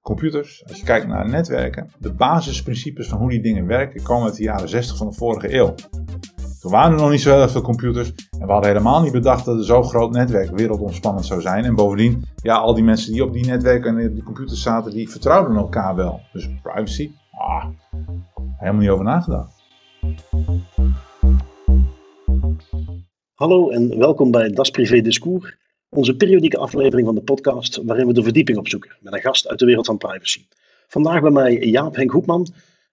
Computers, als je kijkt naar netwerken, de basisprincipes van hoe die dingen werken komen uit de jaren 60 van de vorige eeuw. Toen waren er nog niet zo heel veel computers en we hadden helemaal niet bedacht dat er zo'n groot netwerk wereldomspannend zou zijn. En bovendien, ja, al die mensen die op die netwerken en op die computers zaten, die vertrouwden elkaar wel. Dus privacy, ah, helemaal niet over nagedacht. Hallo en welkom bij Das Privé Discours, onze periodieke aflevering van de podcast waarin we de verdieping opzoeken met een gast uit de wereld van privacy. Vandaag bij mij Jaap Henk Hoepman.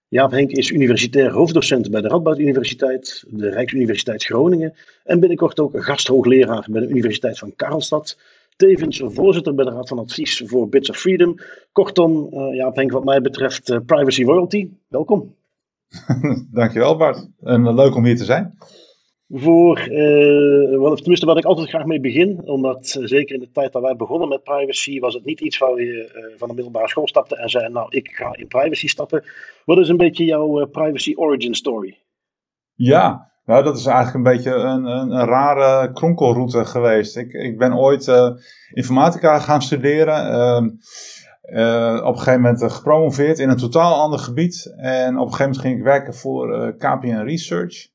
Jaap Henk is universitair hoofddocent bij de Radboud Universiteit, de Rijksuniversiteit Groningen en binnenkort ook gasthoogleraar bij de Universiteit van Karlstad. Tevens voorzitter bij de Raad van Advies voor Bits of Freedom. Kortom, uh, Jaap Henk, wat mij betreft uh, privacy royalty. Welkom. Dankjewel Bart. En leuk om hier te zijn voor, uh, wat, tenminste wat ik altijd graag mee begin, omdat uh, zeker in de tijd dat wij begonnen met privacy, was het niet iets waar je uh, van de middelbare school stapte en zei, nou ik ga in privacy stappen. Wat is een beetje jouw privacy origin story? Ja, nou dat is eigenlijk een beetje een, een, een rare kronkelroute geweest. Ik, ik ben ooit informatica gaan studeren. Ehm, op een gegeven moment gepromoveerd in een totaal ander gebied. En op een gegeven moment ging ik werken voor KPN Research.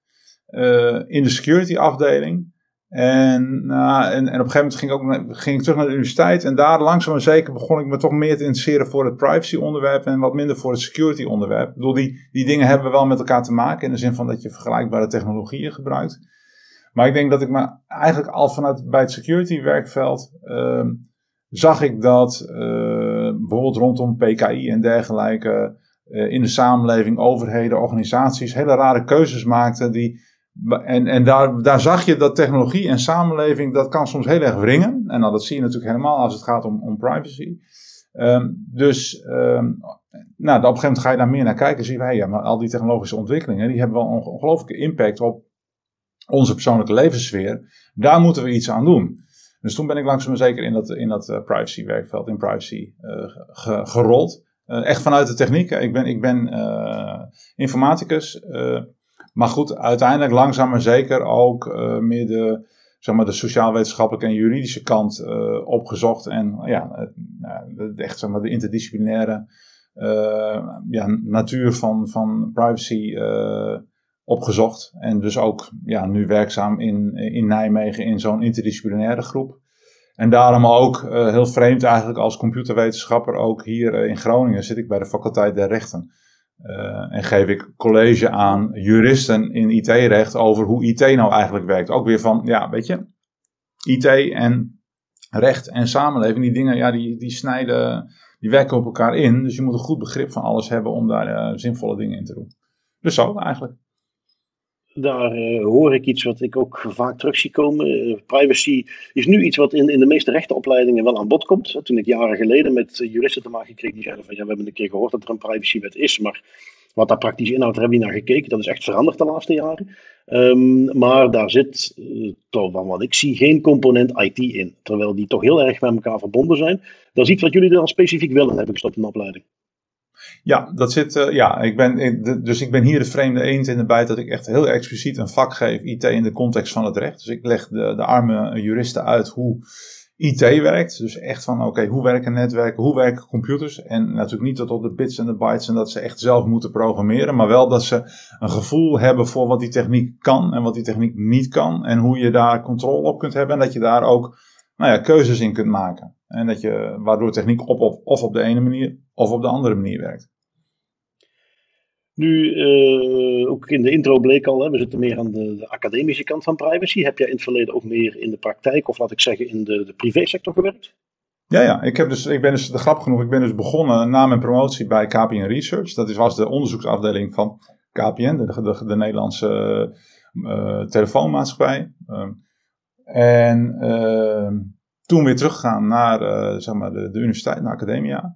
Eh, in de security afdeling. En, nou, en, en, op een gegeven moment ging ik, ook, ging ik terug naar de universiteit. En daar langzaam maar zeker begon ik me toch meer te interesseren voor het privacy onderwerp. En wat minder voor het security onderwerp. Ik bedoel, die, die dingen hebben wel met elkaar te maken. In de zin van dat je vergelijkbare technologieën gebruikt. Maar ik denk dat ik me eigenlijk al vanuit bij het security werkveld. Uh, zag ik dat uh, bijvoorbeeld rondom PKI en dergelijke. Uh, in de samenleving, overheden, organisaties hele rare keuzes maakten. Die en, en daar, daar zag je dat technologie en samenleving, dat kan soms heel erg wringen. En nou, dat zie je natuurlijk helemaal als het gaat om, om privacy. Um, dus um, nou, op een gegeven moment ga je daar meer naar kijken. En zie je, ja, maar al die technologische ontwikkelingen, die hebben wel een ongelooflijke impact op onze persoonlijke levenssfeer. Daar moeten we iets aan doen. Dus toen ben ik langzaam zeker in dat, in dat uh, privacy werkveld, in privacy ge, gerold. Uh, echt vanuit de techniek. Ik ben, ik ben informaticus. Maar goed, uiteindelijk langzaam maar zeker ook uh, meer de, zeg maar, de sociaal-wetenschappelijke en juridische kant uh, opgezocht. En ja, echt zeg maar, de interdisciplinaire ja, natuur van, van privacy opgezocht. En dus ook ja, nu werkzaam in, in Nijmegen in zo'n interdisciplinaire groep. En daarom ook heel vreemd eigenlijk als computerwetenschapper ook hier in Groningen zit ik bij de faculteit der rechten. Uh, en geef ik college aan juristen in IT-recht over hoe IT nou eigenlijk werkt. Ook weer van, ja, weet je, IT en recht en samenleving, die dingen, ja, die, die snijden, die werken op elkaar in. Dus je moet een goed begrip van alles hebben om daar uh, zinvolle dingen in te doen. Dus zo eigenlijk daar uh, hoor ik iets wat ik ook vaak terug zie komen. Uh, privacy is nu iets wat in, in de meeste rechtenopleidingen wel aan bod komt. Toen ik jaren geleden met juristen te maken kreeg, die zeiden van ja, we hebben een keer gehoord dat er een privacywet is, maar wat daar praktisch inhoudt, hebben we niet naar gekeken. Dat is echt veranderd de laatste jaren. Um, maar daar zit, uh, toch van wat ik zie, geen component IT in. Terwijl die toch heel erg met elkaar verbonden zijn. Dat is iets wat jullie dan specifiek willen, heb ik gestopt in de opleiding. Ja, dat zit, uh, ja, ik ben, dus ik ben hier de vreemde eend in de bijt dat ik echt heel expliciet een vak geef, IT in de context van het recht. Dus ik leg de, de arme juristen uit hoe IT werkt. Dus echt van, oké, hoe werken netwerken, hoe werken computers? En natuurlijk niet tot op de bits en de bytes en dat ze echt zelf moeten programmeren, maar wel dat ze een gevoel hebben voor wat die techniek kan en wat die techniek niet kan. En hoe je daar controle op kunt hebben en dat je daar ook nou ja, keuzes in kunt maken. En dat je, waardoor techniek op, of, of op de ene manier of op de andere manier werkt. Nu, uh, ook in de intro bleek al, hè, we zitten meer aan de, de, academische kant van privacy. Heb jij in het verleden ook meer in de praktijk, of laat ik zeggen in de, de privésector gewerkt? Ja, ja. Ik, heb dus, ik ben dus, de grap genoeg, ik ben dus begonnen na mijn promotie bij KPN Research. Dat is, was de onderzoeksafdeling van KPN, de, de, de Nederlandse uh, telefoonmaatschappij. Uh, en ehm, toen weer teruggegaan naar uh, zeg maar de, de, universiteit, naar academia.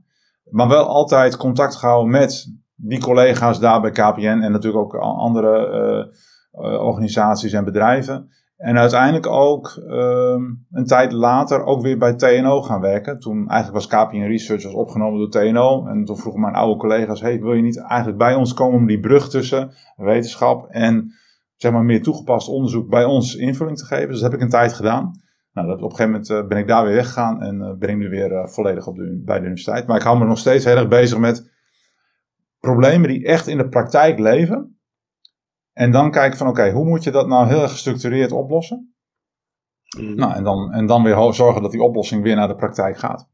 Maar wel altijd contact gehouden met die collega's daar bij KPN en natuurlijk ook andere uh, uh, organisaties en bedrijven. En uiteindelijk ook ehm, een tijd later ook weer bij TNO gaan werken. Toen eigenlijk was KPN Research was opgenomen door TNO. En toen vroegen mijn oude collega's, hey, wil je niet eigenlijk bij ons komen om die brug tussen wetenschap en zeg maar meer toegepast onderzoek bij ons invulling te geven? Dus dat heb ik een tijd gedaan. Nou, dat, op een gegeven moment ben ik daar weer weggegaan en ben ik nu weer volledig op de, bij de universiteit. Maar ik hou me nog steeds heel erg bezig met problemen die echt in de praktijk leven. En dan kijken van oké, hoe moet je dat nou heel erg gestructureerd oplossen? Mm. Nou, en dan, en dan weer zorgen dat die oplossing weer naar de praktijk gaat.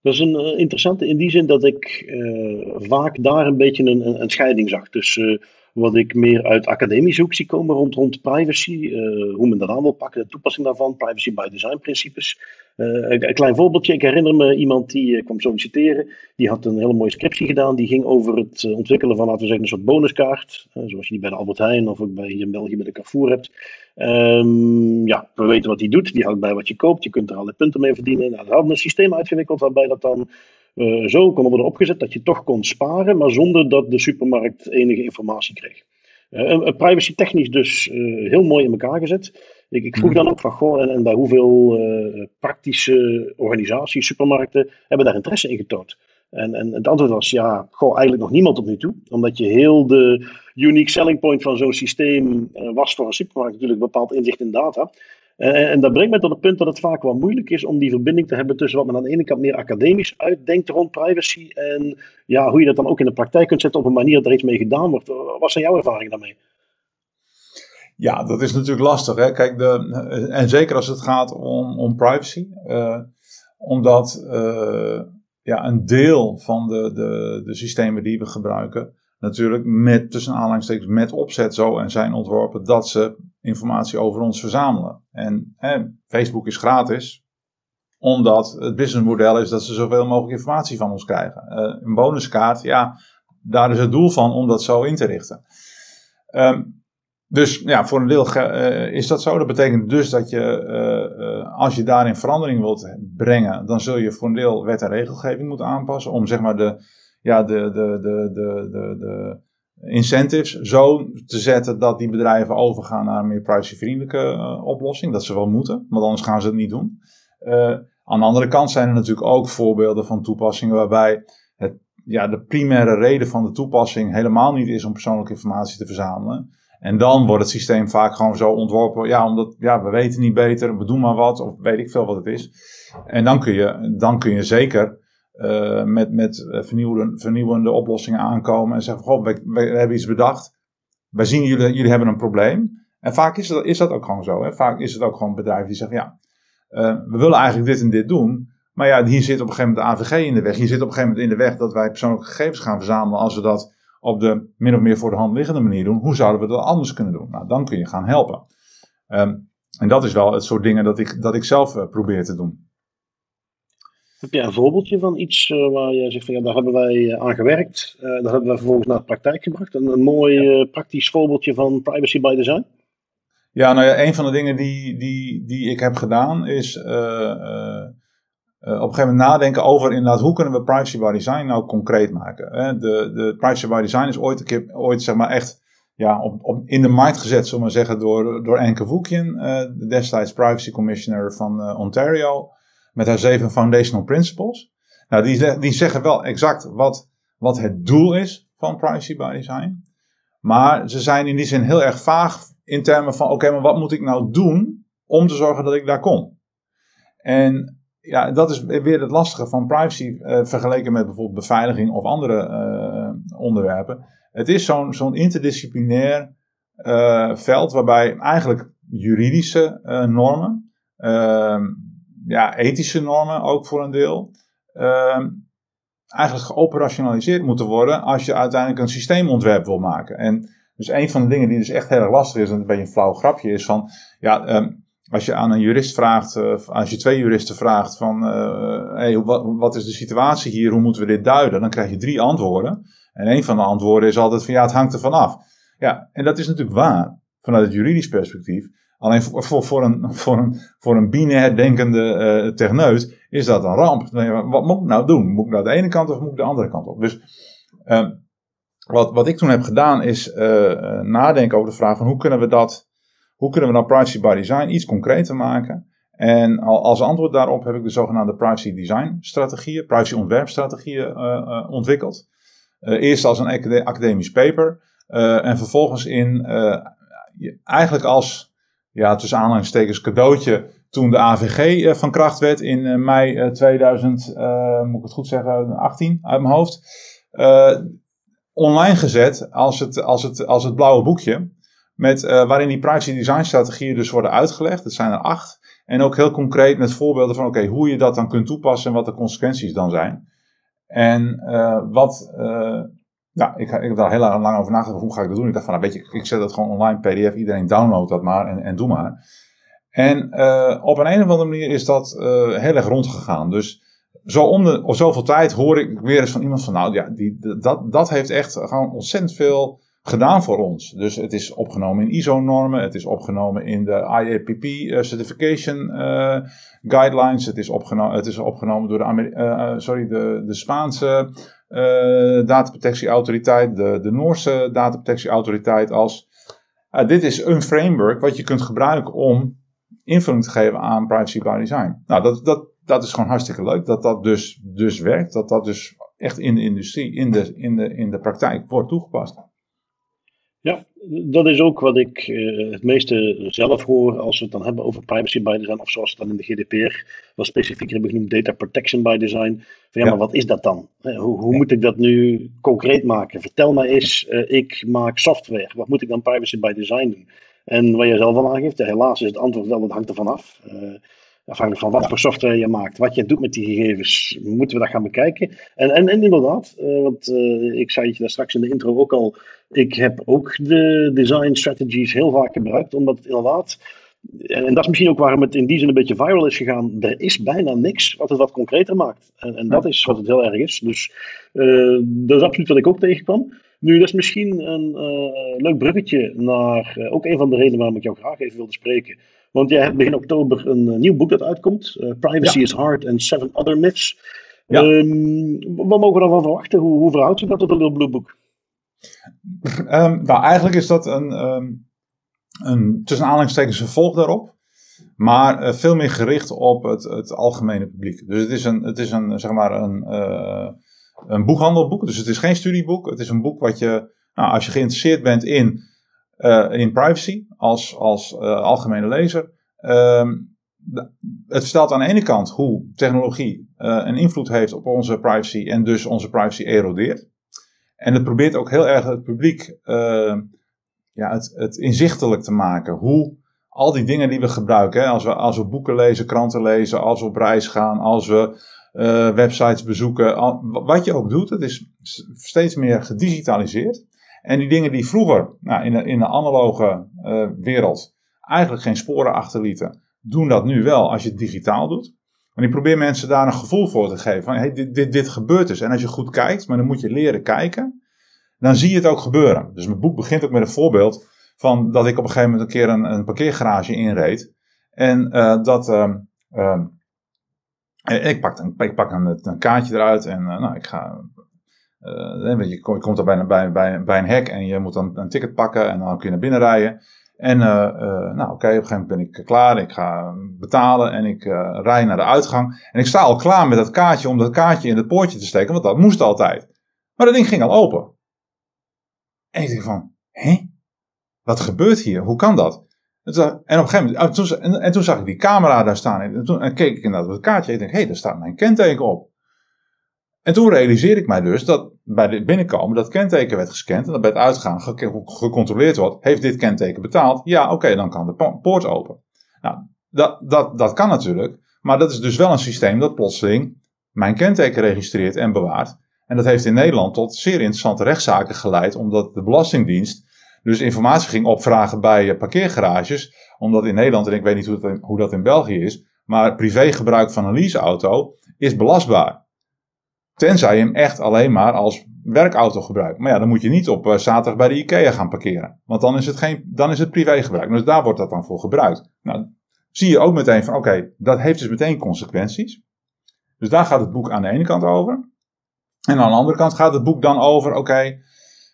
Dat is een uh, interessante in die zin dat ik uh, vaak daar een beetje een, een scheiding zag tussen uh, wat ik meer uit academische hoek zie komen rond, rond privacy, hoe men dat aan wil pakken, de toepassing daarvan, privacy by design principes. een, klein voorbeeldje, ik herinner me iemand die kwam solliciteren, die had een hele mooie scriptie gedaan, die ging over het ontwikkelen van, laten we zeggen, een soort bonuskaart, zoals je die bij de Albert Heijn of ook bij hier in België bij de Carrefour hebt. Um, ja, we weten wat hij doet. Die houdt bij wat je koopt. Je kunt er allerlei punten mee verdienen. Nou, hadden een systeem uitgewikkeld waarbij dat dan zo kon worden opgezet dat je toch kon sparen, maar zonder dat de supermarkt enige informatie kreeg. Uh, privacy technisch dus uh, heel mooi in elkaar gezet. Ik, ik vroeg mhm. dan ook van, goh, en, en bij hoeveel praktische organisaties, supermarkten, hebben daar interesse in getoond? En, en het antwoord was ja, gewoon eigenlijk nog niemand tot nu toe. Omdat je heel de unique selling point van zo'n systeem was voor een supermarkt natuurlijk bepaald inzicht in data. Uh, en dat brengt mij tot het punt dat het vaak wel moeilijk is om die verbinding te hebben tussen wat men aan de ene kant meer academisch uitdenkt rond privacy en ja, hoe je dat dan ook in de praktijk kunt zetten op een manier dat er iets mee gedaan wordt. Wat zijn jouw ervaringen daarmee? Ja, dat is natuurlijk lastig. Hè? Kijk, de, en zeker als het gaat om, om privacy. Uh, omdat ja, een deel van de, de, de systemen die we gebruiken, natuurlijk met tussen aanhalingstekens met opzet zo en zijn ontworpen dat ze informatie over ons verzamelen. En hè, Facebook is gratis, omdat het businessmodel is dat ze zoveel mogelijk informatie van ons krijgen. Uh, een bonuskaart, ja, daar is het doel van om dat zo in te richten. Um, dus ja, voor een deel uh, is dat zo. Dat betekent dus dat je, uh, als je daarin verandering wilt brengen, dan zul je voor een deel wet en regelgeving moeten aanpassen. Om zeg maar de, ja, de, de, de, de, de, de incentives zo te zetten dat die bedrijven overgaan naar een meer privacyvriendelijke oplossing. Dat ze wel moeten, want anders gaan ze het niet doen. aan de andere kant zijn er natuurlijk ook voorbeelden van toepassingen waarbij het, ja, de primaire reden van de toepassing helemaal niet is om persoonlijke informatie te verzamelen. En dan wordt het systeem vaak gewoon zo ontworpen. Ja, omdat ja, we weten niet beter, we doen maar wat, of weet ik veel wat het is. En dan kun je, dan kun je zeker uh, met, met vernieuwende, vernieuwende oplossingen aankomen en zeggen: Goh, we, hebben iets bedacht. Wij zien jullie, jullie hebben een probleem. En vaak is dat, is dat ook gewoon zo. Hè? Vaak is het ook gewoon bedrijven die zeggen: Ja, uh, we willen eigenlijk dit en dit doen. Maar ja, hier zit op een gegeven moment de AVG in de weg. Hier zit op een gegeven moment in de weg dat wij persoonlijke gegevens gaan verzamelen als we dat op de min of meer voor de hand liggende manier doen. Hoe zouden we dat anders kunnen doen? Nou, dan kun je gaan helpen. Um, en dat is wel het soort dingen dat ik, dat ik zelf probeer te doen. Heb jij een voorbeeldje van iets uh, waar je zegt van ja, daar hebben wij uh, aan gewerkt, uh, daar hebben wij vervolgens naar de praktijk gebracht? Een, een mooi praktisch voorbeeldje van privacy by design? Ja, nou ja, een van de dingen die, die, die ik heb gedaan is uh, op een gegeven moment nadenken over inderdaad hoe kunnen we privacy by design nou concreet maken. Hè? De, de privacy by design is ooit, een keer, ooit zeg maar echt ja, op, op, in de markt gezet, zullen we maar zeggen, door, door Anke Voekjen, uh, de destijds privacy commissioner van Ontario, met haar zeven foundational principles. Nou, die, die zeggen wel exact wat, wat het doel is van privacy by design. Maar ze zijn in die zin heel erg vaag in termen van, oké, maar wat moet ik nou doen om te zorgen dat ik daar kom? En ja, dat is weer het lastige van privacy uh, vergeleken met bijvoorbeeld beveiliging of andere uh, onderwerpen. Het is zo'n zo'n interdisciplinair uh, veld waarbij eigenlijk juridische normen, ehm, ja, ethische normen ook voor een deel, ehm, eigenlijk geoperationaliseerd moeten worden als je uiteindelijk een systeemontwerp wil maken. En dus een van de dingen die dus echt heel erg lastig is, en een beetje een flauw grapje is van, ja, um, als je aan een jurist vraagt, uh, als je twee juristen vraagt van, uh, hey, wat, wat, is de situatie hier, hoe moeten we dit duiden? Dan krijg je drie antwoorden. En een van de antwoorden is altijd van, ja, het hangt er vanaf. Ja, en dat is natuurlijk waar, vanuit het juridisch perspectief. Alleen voor, voor, een, voor, een, voor een binair denkende uh, techneut is dat een ramp. Wat moet ik nou doen? Moet ik naar de ene kant of moet ik de andere kant op? Dus uh, wat, wat ik toen heb gedaan is uh, nadenken over de vraag van hoe kunnen we dat hoe kunnen we nou privacy by design iets concreter maken? En als antwoord daarop heb ik de zogenaamde privacy design strategieën, privacy ontwerpstrategieën ontwikkeld. Eerst als een academisch paper en vervolgens in eigenlijk als ja, tussen aanhalingstekens cadeautje toen de AVG van kracht werd in mei 2000, moet ik het goed zeggen, 18 uit mijn hoofd. online gezet als het, als, het, als het blauwe boekje. Met, waarin die privacy design strategieën dus worden uitgelegd. Het zijn er acht. En ook heel concreet met voorbeelden van oké, hoe je dat dan kunt toepassen en wat de consequenties dan zijn. En wat, ja, ik, ik heb daar heel lang over nagedacht, hoe ga ik dat doen? Ik dacht van, nou, weet je, ik zet dat gewoon online, pdf, iedereen download dat maar en, en doe maar. En uh, op een, een of andere manier is dat heel erg rondgegaan. Dus zo om de, of zoveel tijd hoor ik weer eens van iemand van, nou ja, die, dat, dat heeft echt gewoon ontzettend veel gedaan voor ons. Dus het is opgenomen in ISO-normen, het is opgenomen in de IAPP uh, Certification Guidelines, het is, opgenomen, het is opgenomen door de, sorry, de, de Spaanse dataprotectieautoriteit, de, de Noorse dataprotectieautoriteit als dit is een framework wat je kunt gebruiken om invulling te geven aan privacy by design. Nou, dat, dat, dat is gewoon hartstikke leuk dat dat dus, dus werkt, dat dat dus echt in de industrie, in de, in de, in de praktijk wordt toegepast. Ja, dat is ook wat ik uh, het meeste zelf hoor als we het dan hebben over privacy by design, of zoals het dan in de GDPR wat specifieker hebben genoemd, data protection by design. Van, ja, maar wat is dat dan? Hoe, hoe moet ik dat nu concreet maken? Vertel mij eens, uh, ik maak software. Wat moet ik dan privacy by design doen? En wat je zelf al aangeeft, helaas is het antwoord wel, dat hangt ervan af. Uh, afhankelijk van wat voor software je maakt, wat je doet met die gegevens, moeten we dat gaan bekijken. En, en, en inderdaad, want ik zei het daar straks in de intro ook al, ik heb ook de design strategies heel vaak gebruikt, omdat het inderdaad, en, dat is misschien ook waarom het in die zin een beetje viral is gegaan, er is bijna niks wat het wat concreter maakt. En, en dat is wat het heel erg is. Dus uh, dat is absoluut wat ik ook tegenkwam. Nu, dat is misschien een leuk bruggetje naar ook een van de redenen waarom ik jou graag even wilde spreken. Want jij hebt begin oktober een nieuw boek dat uitkomt, Privacy is Hard and Seven Other Myths. Ja. Um, wat mogen we daarvan verwachten? Hoe, hoe verhoudt zich dat tot een Little Blue Book? um, nou, eigenlijk is dat een, um, een tussen aanhalingstekens vervolg daarop. Maar uh, veel meer gericht op het, het algemene publiek. Dus het is een, het is een zeg maar een, uh, een boekhandelboek. Dus het is geen studieboek. Het is een boek wat je, nou, als je geïnteresseerd bent in, in privacy als, als algemene lezer. Um, het vertelt aan de ene kant hoe technologie een invloed heeft op onze privacy en dus onze privacy erodeert. En het probeert ook heel erg het publiek uh, ja, het, het, inzichtelijk te maken. Hoe al die dingen die we gebruiken, als, we, als we boeken lezen, kranten lezen, als we op reis gaan, als we websites bezoeken, wat je ook doet, het is steeds meer gedigitaliseerd. En die dingen die vroeger nou, in, de, in de analoge uh, wereld eigenlijk geen sporen achterlieten, doen dat nu wel als je het digitaal doet. En ik probeer mensen daar een gevoel voor te geven. Van, hey, dit, dit, dit gebeurt dus. En als je goed kijkt, maar dan moet je leren kijken. Dan zie je het ook gebeuren. Dus mijn boek begint ook met een voorbeeld van dat ik op een gegeven moment een keer een, parkeergarage inreed. En uh, dat. Uh, uh, ik pak, een, ik pak een, kaartje eruit en uh, nou, ik ga. Uh, je, komt daar bij, bij, bij, bij een hek en je moet dan een ticket pakken en dan kun je naar binnen rijden. En uh, uh, nou oké, op een gegeven moment ben ik klaar. Ik ga betalen en ik rij naar de uitgang. En ik sta al klaar met dat kaartje om dat kaartje in het poortje te steken, want dat moest altijd. Maar dat ding ging al open. En ik denk van, hé? Wat gebeurt hier? Hoe kan dat? En, toen, op een gegeven moment, toen, en, en, toen zag ik die camera daar staan. En toen en keek ik inderdaad op het kaartje. En ik denk, hé, daar staat mijn kenteken op. En toen realiseerde ik mij dus dat bij het binnenkomen dat kenteken werd gescand en dat bij het uitgaan gecontroleerd wordt. Heeft dit kenteken betaald? Ja, oké, dan kan de poort open. Nou, dat, dat, dat kan natuurlijk, maar dat is dus wel een systeem dat plotseling mijn kenteken registreert en bewaart. En dat heeft in Nederland tot zeer interessante rechtszaken geleid, omdat de Belastingdienst dus informatie ging opvragen bij parkeergarages. Omdat in Nederland, en ik weet niet hoe dat, hoe dat in België is, maar privégebruik van een leaseauto is belastbaar. Tenzij je hem echt alleen maar als werkauto gebruikt. Maar ja, dan moet je niet op uh, zaterdag bij de IKEA gaan parkeren. Want dan is het, geen, dan is het privégebruik. Dus daar wordt dat dan voor gebruikt. Nou, zie je ook meteen van, oké, dat heeft dus meteen consequenties. Dus daar gaat het boek aan de ene kant over. En aan de andere kant gaat het boek dan over, oké,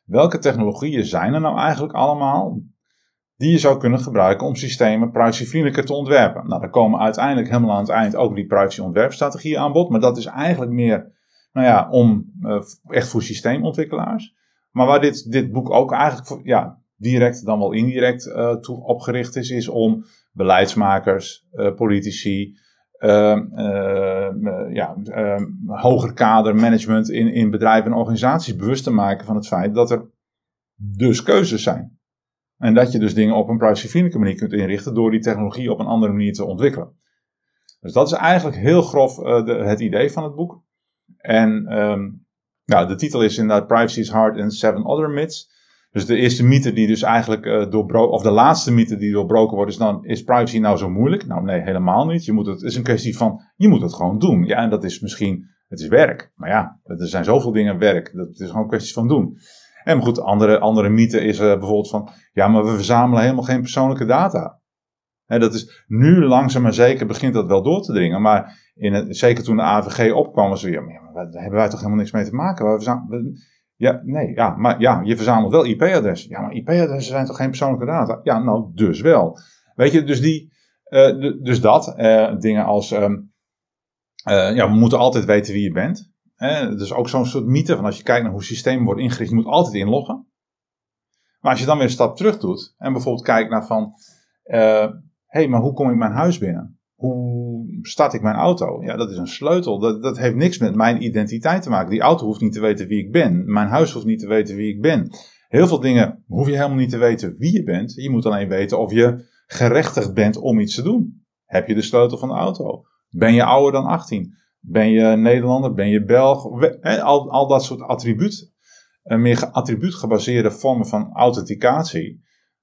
welke technologieën zijn er nou eigenlijk allemaal die je zou kunnen gebruiken om systemen privacyvriendelijker te ontwerpen. Nou, daar komen uiteindelijk helemaal aan het eind ook die privacy ontwerpstrategieën aan bod, maar dat is eigenlijk meer nou ja, om uh, echt voor systeemontwikkelaars. Maar waar dit, dit boek ook eigenlijk, ja, direct dan wel indirect uh, toe opgericht is, is om beleidsmakers, uh, politici, uh, ja, ehm, hoger kader management in, in bedrijven en organisaties bewust te maken van het feit dat er dus keuzes zijn. En dat je dus dingen op een privacyvriendelijke manier kunt inrichten door die technologie op een andere manier te ontwikkelen. Dus dat is eigenlijk heel grof de, het idee van het boek. En um, nou, de titel is inderdaad Privacy is Hard and Seven Other Myths. Dus de eerste mythe die dus eigenlijk uh, doorbroken, of de laatste mythe die doorbroken wordt, is dan, is privacy nou zo moeilijk? Nou nee, helemaal niet. Je moet het, is een kwestie van, je moet het gewoon doen. Ja, en dat is misschien, het is werk. Maar ja, er zijn zoveel dingen werk. Dat, is gewoon een kwestie van doen. En goed, andere, andere mythe is uh, bijvoorbeeld van, ja, maar we verzamelen helemaal geen persoonlijke data. Dat is, nu langzaam maar zeker begint dat wel door te dringen. Maar in zeker toen de AVG opkwam, was ja, maar daar hebben wij toch helemaal niks mee te maken. We ja, nee, ja, maar ja, je verzamelt wel IP-adressen. Ja, maar IP-adressen zijn toch geen persoonlijke data? Ja, nou, dus wel. Weet je, dus, die, uh, dus dat, uh, dingen als, um, uh, ja, we moeten altijd weten wie je bent. Dus ook zo'n soort mythe van als je kijkt naar hoe systemen worden ingericht, je moet altijd inloggen. Maar als je dan weer een stap terug doet en bijvoorbeeld kijkt naar van, hey, maar hoe kom ik mijn huis binnen? Hoe start ik mijn auto? Ja, dat is een sleutel. Dat, dat heeft niks met mijn identiteit te maken. Die auto hoeft niet te weten wie ik ben. Mijn huis hoeft niet te weten wie ik ben. Heel veel dingen hoef je helemaal niet te weten wie je bent. Je moet alleen weten of je gerechtigd bent om iets te doen. Heb je de sleutel van de auto? Ben je ouder dan 18? Ben je Nederlander? Ben je Belg? Al, al dat soort attribuut, eh, meer attribuut gebaseerde vormen van authenticatie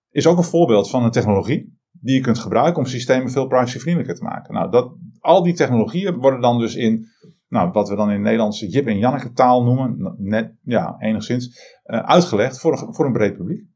is ook een voorbeeld van een technologie die je kunt gebruiken om systemen veel privacyvriendelijker te maken. Nou, dat, al die technologieën worden dan dus in, nou, wat we dan in het Nederlands Jip en Janneke taal noemen, net, ja, enigszins, uh, uitgelegd voor, een, voor een breed publiek.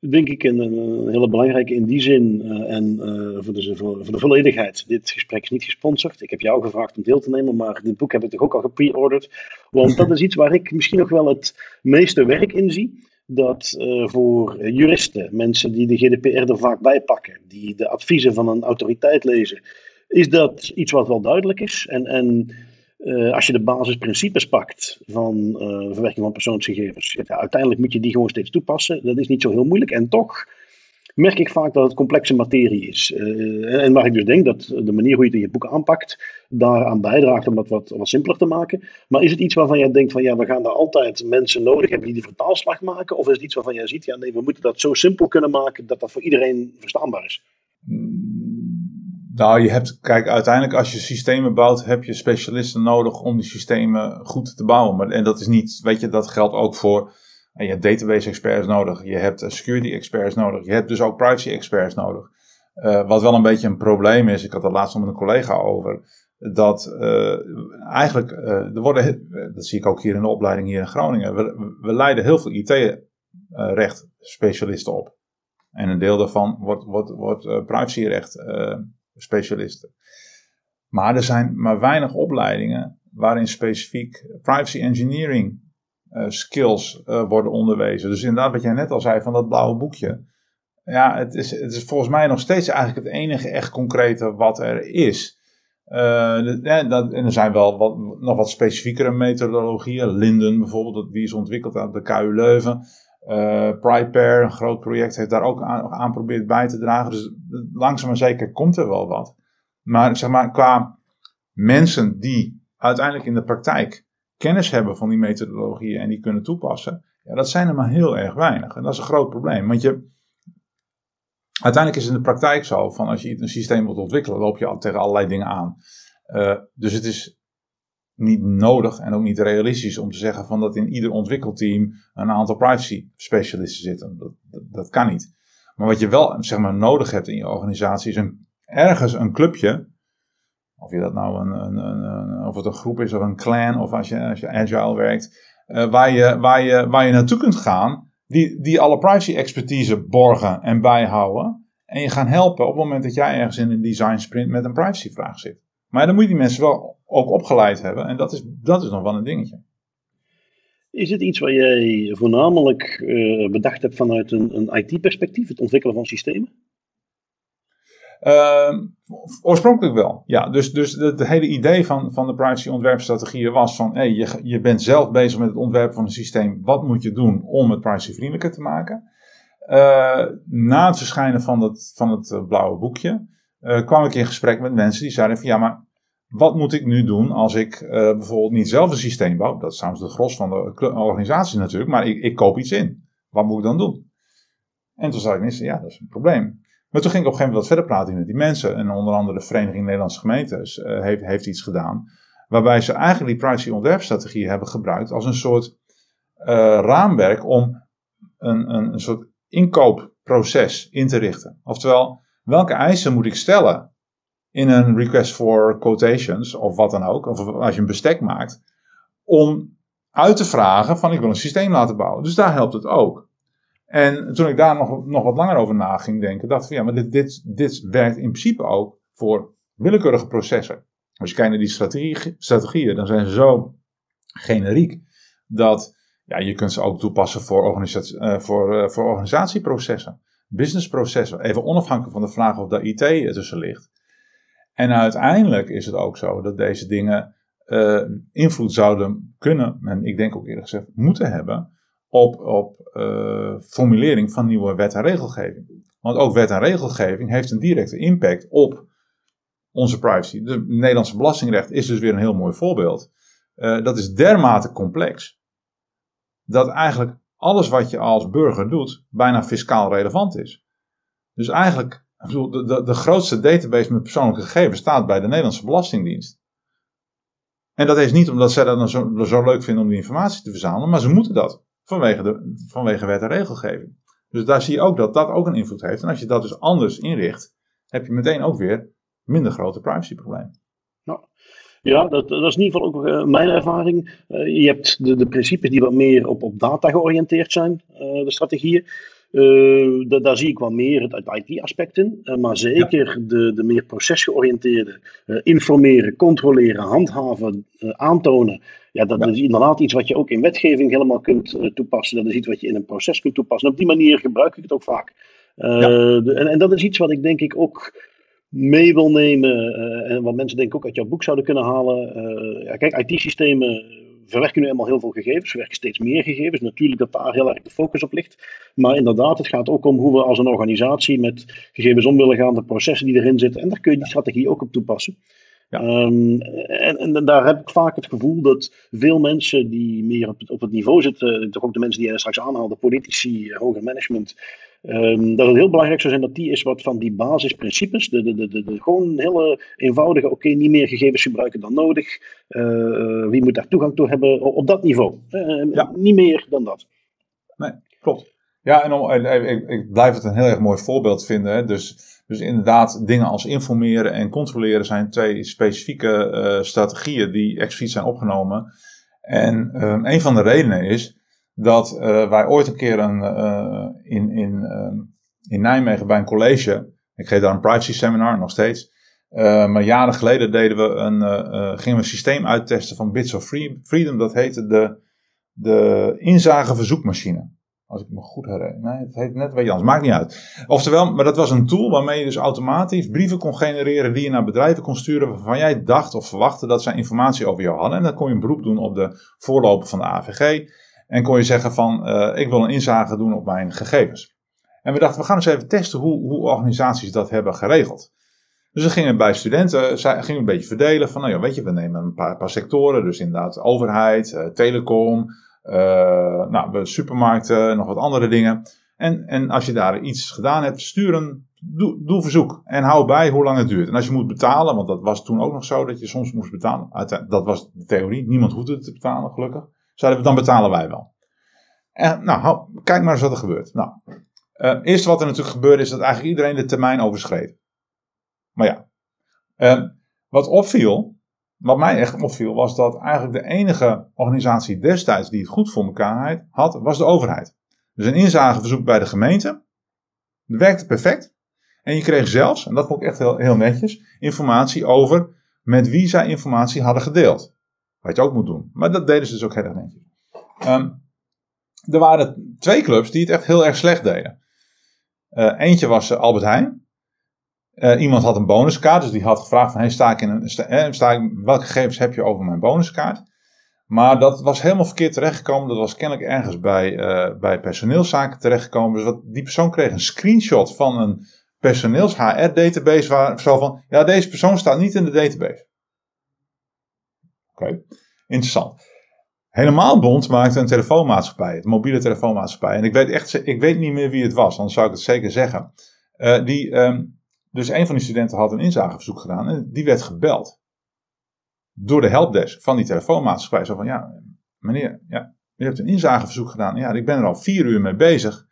Denk ik een, een hele belangrijke in die zin uh, en uh, voor, de, voor, voor, de volledigheid. Dit gesprek is niet gesponsord. Ik heb jou gevraagd om deel te nemen, maar dit boek heb ik toch ook al gepre-ordered. Want dat is iets waar ik misschien nog wel het meeste werk in zie dat uh, voor juristen, mensen die de GDPR er vaak bij pakken, die de adviezen van een autoriteit lezen, is dat iets wat wel duidelijk is. En, en uh, als je de basisprincipes pakt van verwerking van persoonsgegevens, ja, uiteindelijk moet je die gewoon steeds toepassen. Dat is niet zo heel moeilijk. En toch merk ik vaak dat het complexe materie is. Uh, en waar ik dus denk dat de manier hoe je het in je boek aanpakt, daaraan bijdraagt om dat wat, wat simpeler te maken. Maar is het iets waarvan jij denkt van ja, we gaan daar altijd mensen nodig hebben die die vertaalslag maken? Of is het iets waarvan jij ziet, ja nee, we moeten dat zo simpel kunnen maken dat dat voor iedereen verstaanbaar is? Nou, je hebt, kijk, uiteindelijk als je systemen bouwt, heb je specialisten nodig om die systemen goed te bouwen. Maar, en dat is niet, weet je, dat geldt ook voor en je hebt database experts nodig, je hebt eh, security experts nodig, je hebt dus ook privacy experts nodig. Uh, wat wel een beetje een probleem is, ik had het laatst nog met een collega over, dat uh, eigenlijk, er worden, dat zie ik ook hier in de opleiding hier in Groningen, we, we leiden heel veel IT-recht specialisten op. En een deel daarvan wordt, wordt, wordt privacyrecht specialisten. Maar er zijn maar weinig opleidingen waarin specifiek privacy engineering skills uh, worden onderwezen. Dus inderdaad, wat jij net al zei van dat blauwe boekje. Ja, het is, het is volgens mij nog steeds eigenlijk het enige echt concrete wat er is. Uh, dat, en er zijn wel wat, nog wat specifiekere methodologieën. Linden bijvoorbeeld, die is ontwikkeld aan de KU Leuven. Uh, een groot project, heeft daar ook aan, aan bij te dragen. Dus langzaam maar zeker komt er wel wat. Maar zeg maar, qua mensen die uiteindelijk in de praktijk kennis hebben van die methodologieën en die kunnen toepassen, ja, dat zijn er maar heel erg weinig. En dat is een groot probleem. Want je, uiteindelijk is het in de praktijk zo, van als je een systeem wilt ontwikkelen, loop je al tegen allerlei dingen aan. Uh, dus het is niet nodig en ook niet realistisch om te zeggen van dat in ieder ontwikkelteam een aantal privacy specialisten zitten. Dat, dat, dat kan niet. Maar wat je wel zeg maar, nodig hebt in je organisatie is een, ergens een clubje of je dat nou een, een, een, of het een groep is of een clan, of als je, als je agile werkt, uh, waar, je, waar, je, waar je naartoe kunt gaan, die, die alle privacy expertise borgen en bijhouden. En je gaan helpen op het moment dat jij ergens in een design sprint met een privacy vraag zit. Maar dan moet je die mensen wel ook opgeleid hebben. En dat is, dat is nog wel een dingetje. Is het iets waar jij voornamelijk uh, bedacht hebt vanuit een, een IT-perspectief, het ontwikkelen van systemen? Ehm, oorspronkelijk wel, ja. Dus, dus het hele idee van, van de privacy ontwerpstrategieën was van... Je, je bent zelf bezig met het ontwerpen van een systeem. Wat moet je doen om het privacyvriendelijker te maken? Uh, na het verschijnen van het, van het eh, blauwe boekje... Uh, kwam ik in gesprek met mensen die zeiden van... Ja, maar wat moet ik nu doen als ik bijvoorbeeld niet zelf een systeem bouw? Dat is trouwens de gros van de organisatie natuurlijk. Maar ik, ik koop iets in. Wat moet ik dan doen? En toen zei ik ja, dat is een probleem. Maar toen ging ik op een gegeven moment wat verder praten met die mensen. En onder andere de Vereniging Nederlandse Gemeentes uh, heeft, heeft iets gedaan. Waarbij ze eigenlijk die privacy ontwerpstrategie hebben gebruikt als een soort uh, raamwerk om een, een, een soort inkoopproces in te richten. Oftewel, welke eisen moet ik stellen in een request for quotations of wat dan ook, of als je een bestek maakt, om uit te vragen van ik wil een systeem laten bouwen. Dus daar helpt het ook. En toen ik daar nog, nog wat langer over na ging denken, dacht ik ja, maar dit, dit, dit werkt in principe ook voor willekeurige processen. Als je kijkt naar die strategie, strategieën, dan zijn ze zo generiek dat ja, je kunt ze ook toepassen voor, organisatie, uh, voor, uh, voor organisatieprocessen, businessprocessen, even onafhankelijk van de vraag of daar IT tussen ligt. En uiteindelijk is het ook zo dat deze dingen invloed zouden kunnen, en ik denk ook eerlijk gezegd moeten hebben, op, op uh, formulering van nieuwe wet en regelgeving. Want ook wet en regelgeving heeft een directe impact op onze privacy. De Nederlandse belastingrecht is dus weer een heel mooi voorbeeld. Uh, dat is dermate complex dat eigenlijk alles wat je als burger doet bijna fiscaal relevant is. Dus eigenlijk, de, de, grootste database met persoonlijke gegevens staat bij de Nederlandse Belastingdienst. En dat is niet omdat zij dat zo, zo leuk vinden om die informatie te verzamelen, maar ze moeten dat. Vanwege, de, vanwege wet en regelgeving. Dus daar zie je ook dat dat ook een invloed heeft. En als je dat dus anders inricht, heb je meteen ook weer minder grote privacyproblemen. Ja, dat, dat, is in ieder geval ook uh, mijn ervaring. Uh, je hebt de, de principes die wat meer op, op data georiënteerd zijn, uh, de strategieën. Uh, da, daar zie ik wel meer het, het IT-aspect in. Uh, maar zeker ja. de, de meer procesgeoriënteerde uh, informeren, controleren, handhaven, aantonen. Ja, dat, ja. is inderdaad iets wat je ook in wetgeving helemaal kunt toepassen. Dat is iets wat je in een proces kunt toepassen. En op die manier gebruik ik het ook vaak. Ja. De, en, en, dat is iets wat ik denk ik ook mee wil nemen. en wat mensen denk ik ook uit jouw boek zouden kunnen halen. ja, kijk, IT-systemen verwerken nu eenmaal heel veel gegevens, we werken steeds meer gegevens. Natuurlijk dat daar heel erg de focus op ligt. Maar inderdaad, het gaat ook om hoe we als een organisatie met gegevens om willen gaan, de processen die erin zitten. En daar kun je die strategie ook op toepassen. Ja. Um, en, en, daar heb ik vaak het gevoel dat veel mensen die meer op het, op het niveau zitten, toch ook de mensen die jij straks aanhaalde, politici, hoger management, um, dat het heel belangrijk zou zijn dat die is wat van die basisprincipes, de, de, de, de, gewoon hele eenvoudige, oké, okay, niet meer gegevens gebruiken dan nodig, uh, wie moet daar toegang toe hebben, op dat niveau. Uh, ja. Niet meer dan dat. Nee, klopt. Ja, en om, ik, ik, blijf het een heel erg mooi voorbeeld vinden. Hè. Dus, dus inderdaad, dingen als informeren en controleren zijn twee specifieke uh, strategieën die expliciet zijn opgenomen. En um, een van de redenen is dat uh, wij ooit een keer een, uh, in, in, uh, in Nijmegen bij een college, ik geef daar een privacy seminar nog steeds, maar jaren geleden deden we een, gingen we een systeem uittesten van Bits of Freedom, dat heette de, de inzageverzoekmachine. Als ik me goed herinner. Nee, het heet net wat anders. Maakt niet uit. Oftewel, maar dat was een tool waarmee je dus automatisch brieven kon genereren die je naar bedrijven kon sturen waarvan jij dacht of verwachtte dat zij informatie over jou hadden. En dan kon je een beroep doen op de voorloper van de AVG. En kon je zeggen van, uh, ik wil een inzage doen op mijn gegevens. En we dachten, we gaan eens even testen hoe, hoe organisaties dat hebben geregeld. Dus we gingen bij studenten gingen we een beetje verdelen van, nou ja, weet je, we nemen een paar, paar sectoren. Dus inderdaad overheid, uh, telecom, nou, supermarkten, nog wat andere dingen. En, en als je daar iets gedaan hebt, stuur een doe, doe verzoek. En hou bij hoe lang het duurt. En als je moet betalen, want dat was toen ook nog zo dat je soms moest betalen. Dat was de theorie. Niemand hoefde het te betalen, gelukkig. Zeiden we, dan betalen wij wel. Nou, kijk maar eens wat er gebeurt. Nou, uh, eerst wat er natuurlijk gebeurde is dat eigenlijk iedereen de termijn overschreed. Maar ja, uh, wat opviel, wat mij echt opviel, was dat eigenlijk de enige organisatie destijds die het goed voor elkaar had, was de overheid. Dus een inzageverzoek bij de gemeente. Dat werkte perfect. En je kreeg zelfs, en dat vond ik echt heel, heel netjes, informatie over met wie zij informatie hadden gedeeld. Wat je ook moet doen. Maar dat deden ze dus ook heel erg netjes. Er waren twee clubs die het echt heel erg slecht deden. Uh, eentje was uh, Albert Heijn. Uh, iemand had een bonuskaart, dus die had gevraagd van, sta ik in een, sta, sta ik, welke gegevens heb je over mijn bonuskaart? Maar dat was helemaal verkeerd terechtgekomen. Dat was kennelijk ergens bij, uh, bij personeelszaken terechtgekomen. Dus wat, die persoon kreeg een screenshot van een personeels HR-database waar zo van, ja, deze persoon staat niet in de database. Oké, interessant. Helemaal Bond maakte een telefoonmaatschappij, een mobiele telefoonmaatschappij. En ik weet echt, ik weet niet meer wie het was, anders zou ik het zeker zeggen. Uh, die, um, dus een van die studenten had een inzageverzoek gedaan en die werd gebeld. Door de helpdesk van die telefoonmaatschappij. Zo van, ja, meneer, ja, u hebt een inzageverzoek gedaan. Ja, ik ben er al vier uur mee bezig.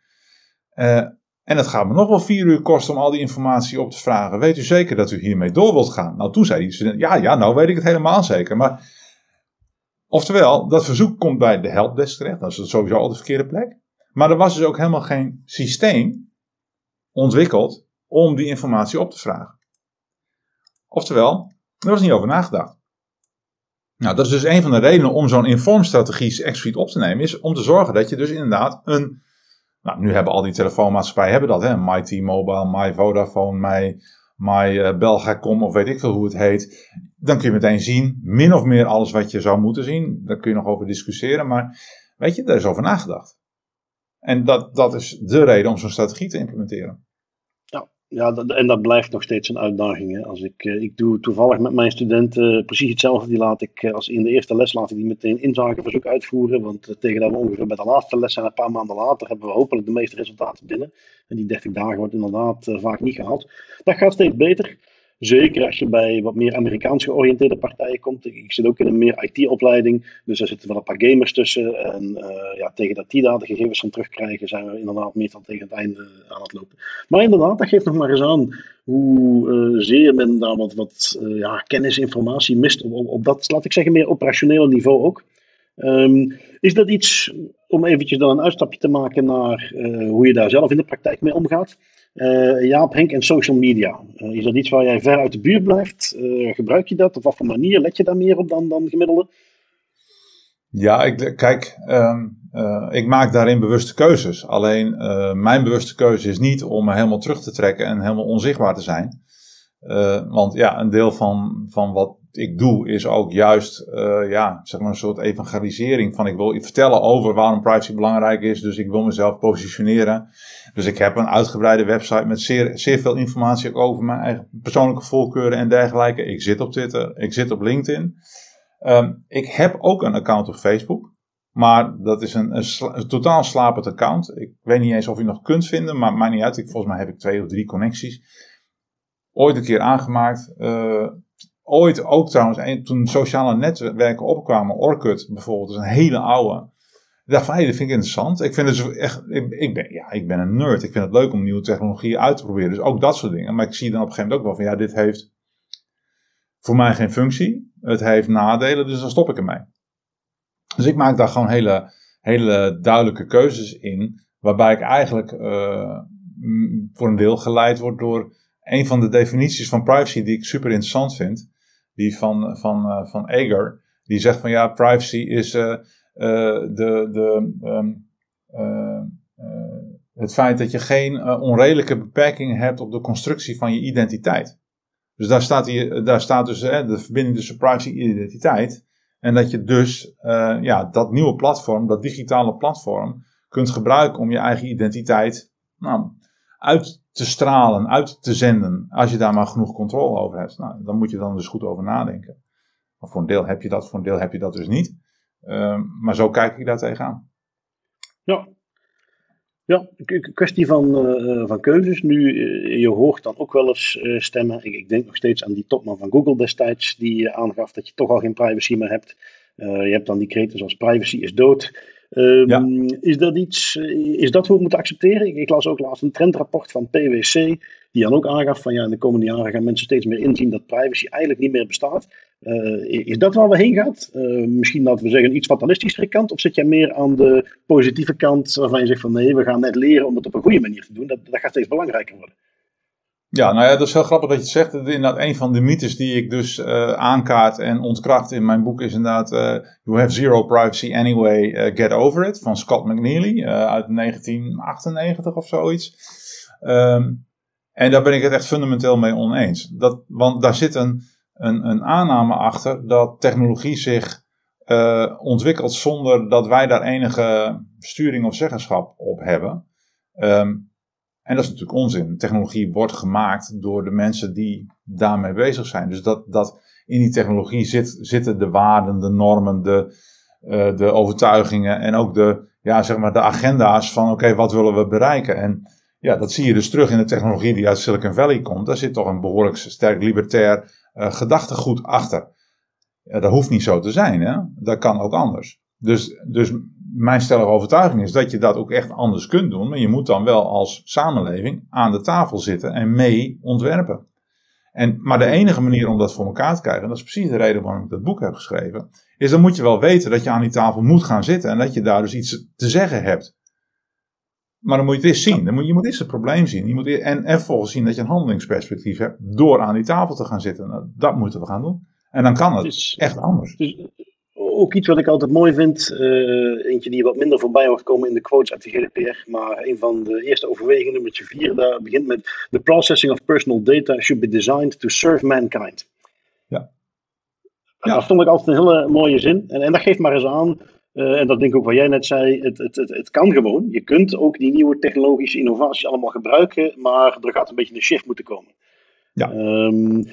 Uh, en het gaat me nog wel vier uur kosten om al die informatie op te vragen. Weet u zeker dat u hiermee door wilt gaan? Nou, toen zei student, ja, ja, nou weet ik het helemaal zeker. Maar, oftewel, dat verzoek komt bij de helpdesk terecht. Dat is sowieso al de verkeerde plek. Maar er was dus ook helemaal geen systeem ontwikkeld om die informatie op te vragen. Oftewel, er was niet over nagedacht. Nou, dat is dus een van de redenen om zo'n informstrategie expliciet op te nemen, is om te zorgen dat je dus inderdaad een nou, nu hebben al die telefoonmaatschappijen hebben dat, hè? My T-Mobile, My Vodafone, My, My uh, Belgacom of weet ik veel hoe het heet. Dan kun je meteen zien, min of meer alles wat je zou moeten zien. Daar kun je nog over discussiëren, maar weet je, daar is over nagedacht. En dat, dat is de reden om zo'n strategie te implementeren. Ja, en dat blijft nog steeds een uitdaging. Hè. Als ik, eh, ik doe toevallig met mijn studenten precies hetzelfde. Die laat ik, eh, als in de eerste les laat ik die meteen inzageverzoek uitvoeren. Want eh, tegen dat we ongeveer bij de laatste les zijn, een paar maanden later, hebben we hopelijk de meeste resultaten binnen. En die 30 dagen wordt inderdaad vaak niet gehaald. Dat gaat steeds beter. Zeker als je bij wat meer Amerikaans georiënteerde partijen komt. Ik zit ook in een meer IT-opleiding, dus daar zitten wel een paar gamers tussen. En uh, ja, tegen dat die daar de gegevens van terugkrijgen, zijn we inderdaad meestal tegen het einde aan het lopen. Maar inderdaad, dat geeft nog maar eens aan hoe uh, zeer men daar wat, wat uh, ja, kennis, informatie mist op, op, dat, laat ik zeggen, meer operationele niveau ook. Um, is dat iets, om eventjes dan een uitstapje te maken naar hoe je daar zelf in de praktijk mee omgaat? Uh, Jaap, Henk en social media. Uh, is dat iets waar jij ver uit de buurt blijft? Uh, gebruik je dat? Op wat voor manier let je daar meer op dan, dan gemiddelde? Ja, ik, kijk, um, ik maak daarin bewuste keuzes. Alleen mijn bewuste keuze is niet om helemaal terug te trekken en helemaal onzichtbaar te zijn. want ja, een deel van, van wat ik doe is ook juist ja, zeg maar een soort evangelisering van ik wil vertellen over waarom privacy belangrijk is. Dus ik wil mezelf positioneren. Dus ik heb een uitgebreide website met zeer, zeer veel informatie over mijn eigen persoonlijke voorkeuren en dergelijke. Ik zit op Twitter, ik zit op LinkedIn. Um, ik heb ook een account op Facebook. Maar dat is een, een, totaal slapend account. Ik weet niet eens of je nog kunt vinden, maar maakt niet uit. Ik, volgens mij heb ik twee of drie connecties. Ooit een keer aangemaakt. Uh, ooit ook trouwens, toen sociale netwerken opkwamen, Orkut bijvoorbeeld, is een hele oude. Ik dacht van, dat vind ik interessant. Ik vind het echt, ik, ben, ja, ik ben een nerd. Ik vind het leuk om nieuwe technologieën uit te proberen. Dus ook dat soort dingen. Maar ik zie dan op een gegeven moment ook wel van, ja, dit heeft voor mij geen functie. Het heeft nadelen, dus dan stop ik ermee. Dus ik maak daar gewoon hele, hele duidelijke keuzes in. Waarbij ik eigenlijk uh, voor een deel geleid word door een van de definities van privacy die ik super interessant vind. Die van, van, uh, van Eger. Die zegt van ja, privacy is... Uh, eh, de, de, ehm, eh, eh, het feit dat je geen onredelijke beperkingen hebt op de constructie van je identiteit. Dus daar staat, daar staat dus de verbinding tussen privacy en identiteit. En dat je dus ja, dat nieuwe platform, dat digitale platform, kunt gebruiken om je eigen identiteit nou, uit te stralen, uit te zenden. Als je daar maar genoeg controle over hebt. Nou, dan moet je dan dus goed over nadenken. Maar voor een deel heb je dat, voor een deel heb je dat dus niet. Ehm, maar zo kijk ik daar tegenaan. Ja, ja, kwestie van, uh, van keuzes. Nu, uh, je hoort dan ook wel eens uh, stemmen. Ik, ik, denk nog steeds aan die topman van Google destijds, die aangaf dat je toch al geen privacy meer hebt. je hebt dan die kreten zoals privacy is dood. Um, ja. Is dat iets, is dat hoe we moeten accepteren? Ik, ik, las ook laatst een trendrapport van PwC, die dan ook aangaf van ja, in de komende jaren gaan mensen steeds meer inzien dat privacy eigenlijk niet meer bestaat. Uh, is dat waar we heen gaan? Uh, misschien dat we zeggen iets fatalistischere kant, of zit jij meer aan de positieve kant waarvan je zegt van nee, we gaan net leren om het op een goede manier te doen. Dat, dat gaat steeds belangrijker worden. Ja, nou ja, dat is heel grappig dat je het zegt. Inderdaad, een van de mythes die ik dus uh, aankaart en ontkracht in mijn boek is inderdaad You have zero privacy anyway, get over it, van Scott McNeely uit 1998 of zoiets. Um, En daar ben ik het echt fundamenteel mee oneens. Dat, want daar zit een, een, een aanname achter dat technologie zich ontwikkelt zonder dat wij daar enige sturing of zeggenschap op hebben. Um, en dat is natuurlijk onzin. Technologie wordt gemaakt door de mensen die daarmee bezig zijn. Dus dat, dat in die technologie zit, zitten de waarden, de normen, de, uh, de overtuigingen en ook de, ja, zeg maar de agenda's van oké, wat willen we bereiken? En ja, dat zie je dus terug in de technologie die uit Silicon Valley komt. Daar zit toch een behoorlijk sterk libertair uh, gedachtegoed achter. Ja, dat hoeft niet zo te zijn, hè? dat kan ook anders. Dus, dus mijn stellige overtuiging is dat je dat ook echt anders kunt doen. Maar je moet dan wel als samenleving aan de tafel zitten en mee ontwerpen. En, maar de enige manier om dat voor elkaar te krijgen, en dat is precies de reden waarom ik dat boek heb geschreven, is dan moet je wel weten dat je aan die tafel moet gaan zitten en dat je daar dus iets te zeggen hebt. Maar dan moet je het eens zien. Dan moet, je moet eerst het probleem zien. Je moet, en, en vervolgens zien dat je een handelingsperspectief hebt door aan die tafel te gaan zitten. Nou, dat moeten we gaan doen. En dan kan het echt anders. Ook iets wat ik altijd mooi vind. Uh, eentje die wat minder voorbij wordt komen in de quotes uit de GDPR. Maar een van de eerste overwegingen, nummer 4, daar begint met: The processing of personal data should be designed to serve mankind. Ja. ja. Dat vond ik altijd een hele mooie zin. En, en dat geeft maar eens aan uh, en dat denk ik ook wat jij net zei, het, het, het, het, kan gewoon. Je kunt ook die nieuwe technologische innovaties allemaal gebruiken, maar er gaat een beetje een shift moeten komen. Ja. Um,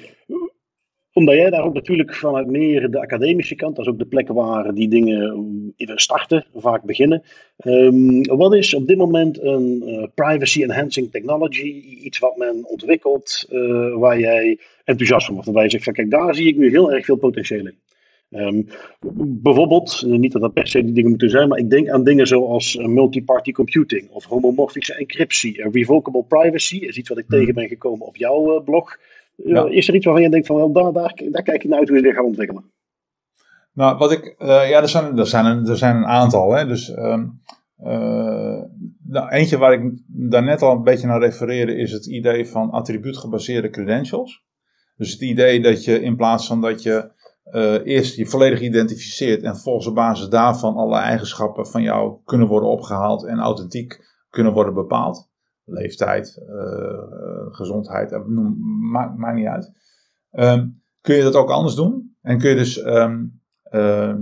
omdat jij daar ook natuurlijk vanuit meer de academische kant, dat is ook de plek waar die dingen even starten, vaak beginnen. Um, wat is op dit moment een uh, privacy enhancing technology, iets wat men ontwikkelt, uh, waar jij enthousiast van wordt? Waar je zegt van kijk, daar zie ik nu heel erg veel potentieel in. Um, bijvoorbeeld, eh, niet dat dat per se die dingen moeten zijn, maar ik denk aan dingen zoals multi-party computing of homomorfische encryptie. revocable privacy is iets wat ik hmm. tegen ben gekomen op jouw blog. Ja. Is er iets waarvan je denkt van, wel, daar, daar, daar kijk je naar uit hoe je dit gaat ontwikkelen? Nou, wat ik, uh, ja, er zijn, er, zijn een, er zijn een aantal. Hè, dus um, uh, nou, eentje waar ik daarnet al een beetje naar refereerde is het idee van attribuutgebaseerde credentials. Dus het idee dat je in plaats van dat je uh, eerst je volledig identificeert en volgens op basis daarvan alle eigenschappen van jou kunnen worden opgehaald en authentiek kunnen worden bepaald leeftijd, uh, gezondheid, noem, maakt, maakt niet uit. Um, kun je dat ook anders doen? En kun je dus um, uh,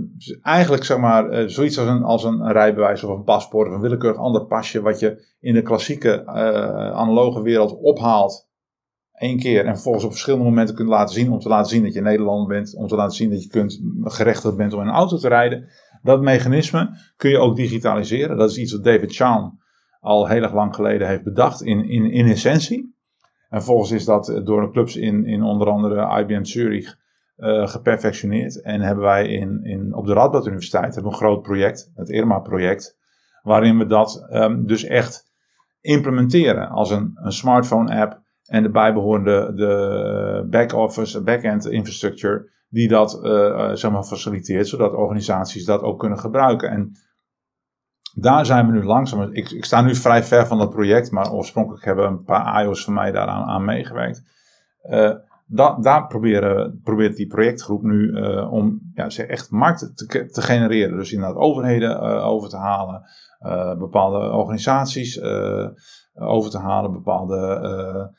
eigenlijk zeg maar uh, zoiets als een, als een rijbewijs of een paspoort of een willekeurig ander pasje wat je in de klassieke analoge wereld ophaalt één keer en volgens op verschillende momenten kunt laten zien om te laten zien dat je Nederlander bent, om te laten zien dat je kunt gerechtigd bent om in een auto te rijden. Dat mechanisme kun je ook digitaliseren. Dat is iets wat David Chan al heel erg lang geleden heeft bedacht in, in, in essentie. En volgens is dat door de clubs in, in onder andere IBM Zurich uh, geperfectioneerd. En hebben wij in, in, op de Radboud Universiteit een groot project, het IRMA-project, waarin we dat um, dus echt implementeren als een, een smartphone-app en de bijbehorende de back-office, back-end infrastructure, die dat uh, zeg maar faciliteert, zodat organisaties dat ook kunnen gebruiken. En daar zijn we nu langzaam. Ik, ik, sta nu vrij ver van dat project, maar oorspronkelijk hebben een paar IO's van mij daaraan aan meegewerkt. Da, daar proberen, probeert die projectgroep nu uh, om ja, echt markten te, te, genereren. Dus inderdaad overheden uh, over te halen, bepaalde organisaties over te halen, bepaalde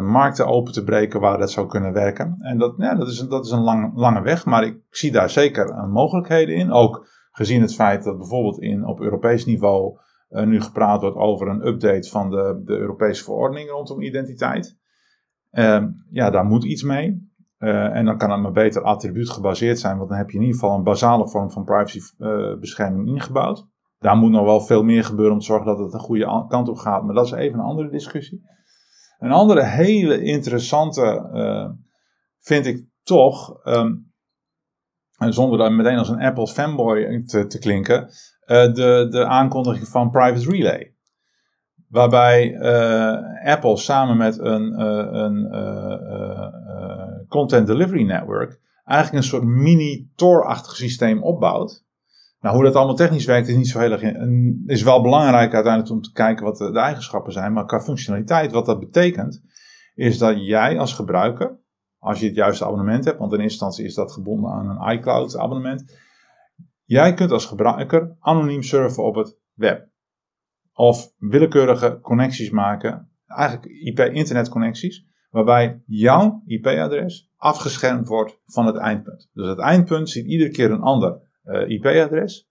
markten open te breken waar dat zou kunnen werken. En dat, ja, dat is, dat is een lang, lange weg, maar ik zie daar zeker mogelijkheden in. Ook Gezien het feit dat bijvoorbeeld in, op Europees niveau uh, nu gepraat wordt over een update van de, de Europese verordening rondom identiteit. Uh, ja, daar moet iets mee. Uh, en dan kan het maar beter attribuut gebaseerd zijn, want dan heb je in ieder geval een basale vorm van privacybescherming ingebouwd. Daar moet nog wel veel meer gebeuren om te zorgen dat het een goede kant op gaat, maar dat is even een andere discussie. Een andere hele interessante vind ik toch, um, en zonder daar meteen als een Apple fanboy te, te klinken, uh, de, de aankondiging van Private Relay. Waarbij uh, Apple samen met een, uh, een Content Delivery Network eigenlijk een soort mini Tor-achtig systeem opbouwt. Nou, hoe dat allemaal technisch werkt is niet zo heel erg. is wel belangrijk uiteindelijk om te kijken wat de eigenschappen zijn. Maar qua functionaliteit, wat dat betekent, is dat jij als gebruiker als je het juiste abonnement hebt, want in eerste instantie is dat gebonden aan een iCloud abonnement. Jij kunt als gebruiker anoniem surfen op het web. Of willekeurige connecties maken eigenlijk IP-internetconnecties, waarbij jouw IP-adres afgeschermd wordt van het eindpunt. Dus het eindpunt ziet iedere keer een ander uh, IP-adres.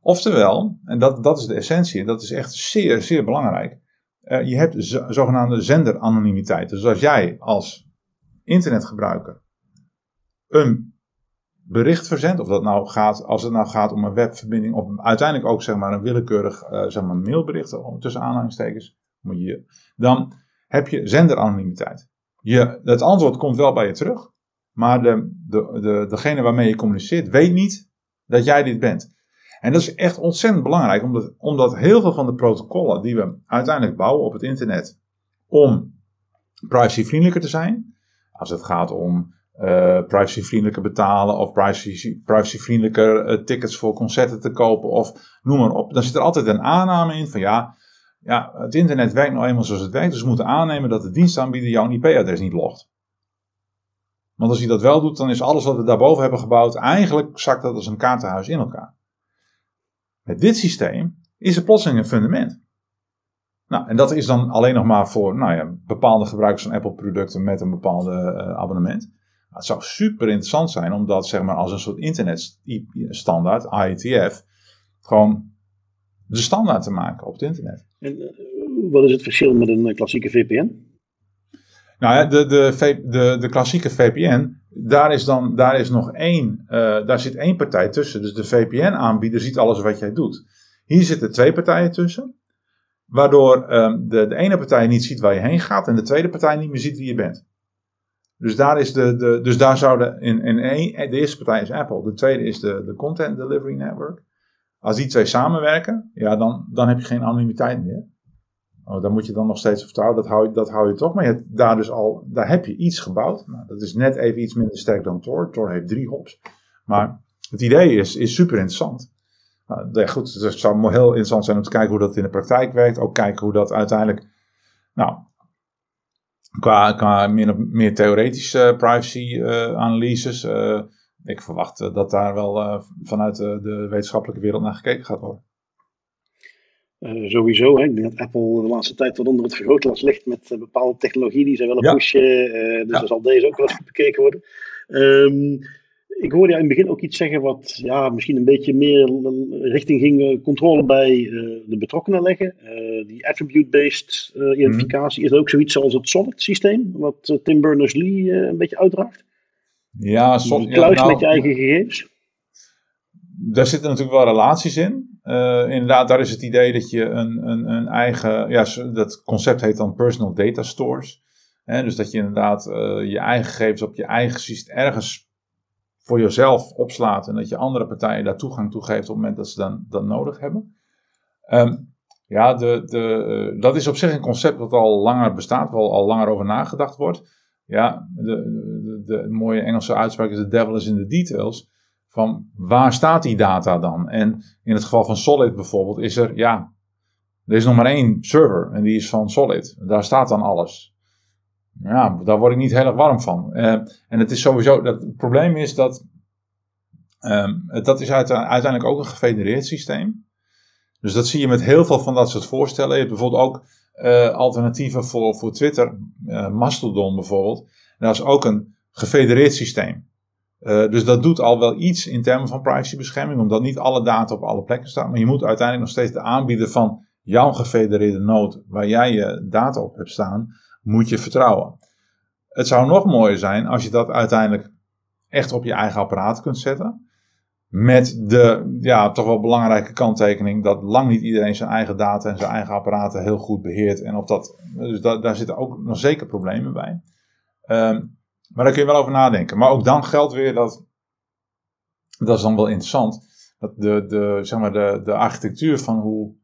Oftewel, en dat, dat is de essentie, en dat is echt zeer, zeer belangrijk. Uh, je hebt zogenaamde zenderanonimiteit. Dus als jij als internetgebruiker een bericht verzendt, of dat nou gaat, als het nou gaat om een webverbinding, of uiteindelijk ook zeg maar een willekeurig uh, zeg maar mailbericht, tussen aanhalingstekens, je, dan heb je zenderanonimiteit. Je, het antwoord komt wel bij je terug, maar de, de, de, degene waarmee je communiceert weet niet dat jij dit bent. En dat is echt ontzettend belangrijk, omdat, omdat heel veel van de protocollen die we uiteindelijk bouwen op het internet om privacyvriendelijker te zijn, als het gaat om uh, privacyvriendelijker betalen of privacy, uh, tickets voor concerten te kopen of noem maar op, dan zit er altijd een aanname in van ja, ja, het internet werkt nou eenmaal zoals het werkt, dus we moeten aannemen dat de dienstaanbieder jouw IP-adres niet logt. Want als hij dat wel doet, dan is alles wat we daarboven hebben gebouwd, eigenlijk zakt dat als een kaartenhuis in elkaar. Met dit systeem is er plotseling een fundament. Nou, en dat is dan alleen nog maar voor nou ja, bepaalde gebruikers van Apple-producten met een bepaalde uh, abonnement. Maar het zou super interessant zijn om dat zeg maar, als een soort internetstandaard, IETF, gewoon de standaard te maken op het internet. En uh, wat is het verschil met een klassieke VPN? Nou ja, de, de, de, de klassieke VPN, daar is, dan, daar is nog één, uh, daar zit één partij tussen. Dus de VPN-aanbieder ziet alles wat jij doet. Hier zitten twee partijen tussen, waardoor um, de, de ene partij niet ziet waar je heen gaat en de tweede partij niet meer ziet wie je bent. Dus daar, is de, de, dus daar zouden in, in de eerste partij is Apple, de tweede is de, de Content Delivery Network. Als die twee samenwerken, ja, dan, dan heb je geen anonimiteit meer. Oh, daar moet je dan nog steeds vertrouwen, dat hou je, dat hou je toch. Maar je daar dus al, daar heb je iets gebouwd. Nou, dat is net even iets minder sterk dan Tor. Tor heeft drie hops. Maar het idee is, is super interessant. Nou, goed, het zou heel interessant zijn om te kijken hoe dat in de praktijk werkt. Ook kijken hoe dat uiteindelijk, nou, qua, qua meer, meer theoretische privacy-analyses. Uh, uh, ik verwacht dat daar wel vanuit de wetenschappelijke wereld naar gekeken gaat worden. Uh, sowieso, hè. ik denk dat Apple de laatste tijd wat onder het vergrootglas ligt met uh, bepaalde technologie die ze willen ja. pushen. Uh, dus ja. dan zal deze ook wel eens bekeken worden. Um, ik hoorde jou in het begin ook iets zeggen wat ja, misschien een beetje meer richting ging controle bij de betrokkenen leggen. die attribute-based identificatie. Mm. Is dat ook zoiets als het SOLID systeem, wat Tim Berners-Lee een beetje uitdraagt? Ja, SOLID. Kluis ja, nou, met je eigen gegevens. Daar zitten natuurlijk wel relaties in. Inderdaad, daar is het idee dat je een, een, een eigen, ja, dat concept heet dan personal data stores. Hè, dus dat je inderdaad je eigen gegevens op je eigen systeem ergens voor jezelf opslaat en dat je andere partijen daar toegang toe geeft op het moment dat ze dan, dat nodig hebben. Um, ja, de, de, uh, dat is op zich een concept dat al langer bestaat, waar al langer over nagedacht wordt. Ja, de, de, de mooie Engelse uitspraak is: the devil is in the details van waar staat die data dan? En in het geval van Solid bijvoorbeeld is er, ja, er is nog maar één server en die is van Solid. Daar staat dan alles. Ja, daar word ik niet heel erg warm van. Uh, en het is sowieso, dat, het probleem is dat, um, dat is uiteindelijk ook een gefedereerd systeem. Dus dat zie je met heel veel van dat soort voorstellen. Je hebt bijvoorbeeld ook uh, alternatieven voor, voor Twitter, uh, Mastodon bijvoorbeeld. Dat is ook een gefedereerd systeem. Dus dat doet al wel iets in termen van privacybescherming, omdat niet alle data op alle plekken staan. Maar je moet uiteindelijk nog steeds de aanbieder van jouw gefedereerde node, waar jij je data op hebt staan, moet je vertrouwen. Het zou nog mooier zijn als je dat uiteindelijk echt op je eigen apparaat kunt zetten. Met de ja, toch wel belangrijke kanttekening dat lang niet iedereen zijn eigen data en zijn eigen apparaten heel goed beheert. En of dat, dus da daar zitten ook nog zeker problemen bij. Um, maar daar kun je wel over nadenken. Maar ook dan geldt weer dat, dat is dan wel interessant, dat de, de, zeg maar de, de architectuur van hoe,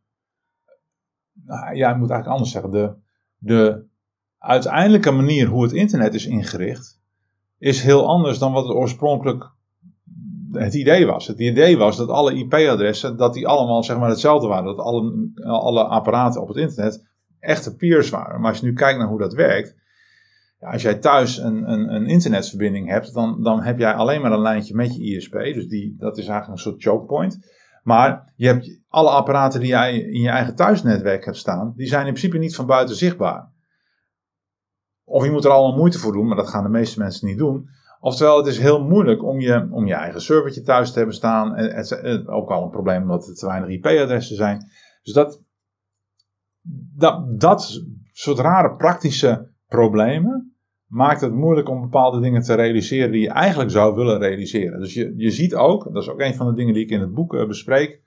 nou, ja, ik moet eigenlijk anders zeggen, de, de uiteindelijke manier hoe het internet is ingericht, is heel anders dan wat het oorspronkelijk het idee was. Het idee was dat alle IP-adressen, dat die allemaal zeg maar hetzelfde waren. Dat alle, alle apparaten op het internet echte peers waren. Maar als je nu kijkt naar hoe dat werkt, ja, als jij thuis een, een, een, internetverbinding hebt, dan, dan heb jij alleen maar een lijntje met je ISP. Dus die, dat is eigenlijk een soort choke point. Maar je hebt alle apparaten die jij in je eigen thuisnetwerk hebt staan, die zijn in principe niet van buiten zichtbaar. Of je moet er allemaal moeite voor doen, maar dat gaan de meeste mensen niet doen. Oftewel, het is heel moeilijk om je, om je eigen servertje thuis te hebben staan. En, ook al een probleem omdat er te weinig IP-adressen zijn. Dus dat, dat, dat soort rare praktische problemen maakt het moeilijk om bepaalde dingen te realiseren die je eigenlijk zou willen realiseren. Dus je, je ziet ook, dat is ook een van de dingen die ik in het boek uh, bespreek,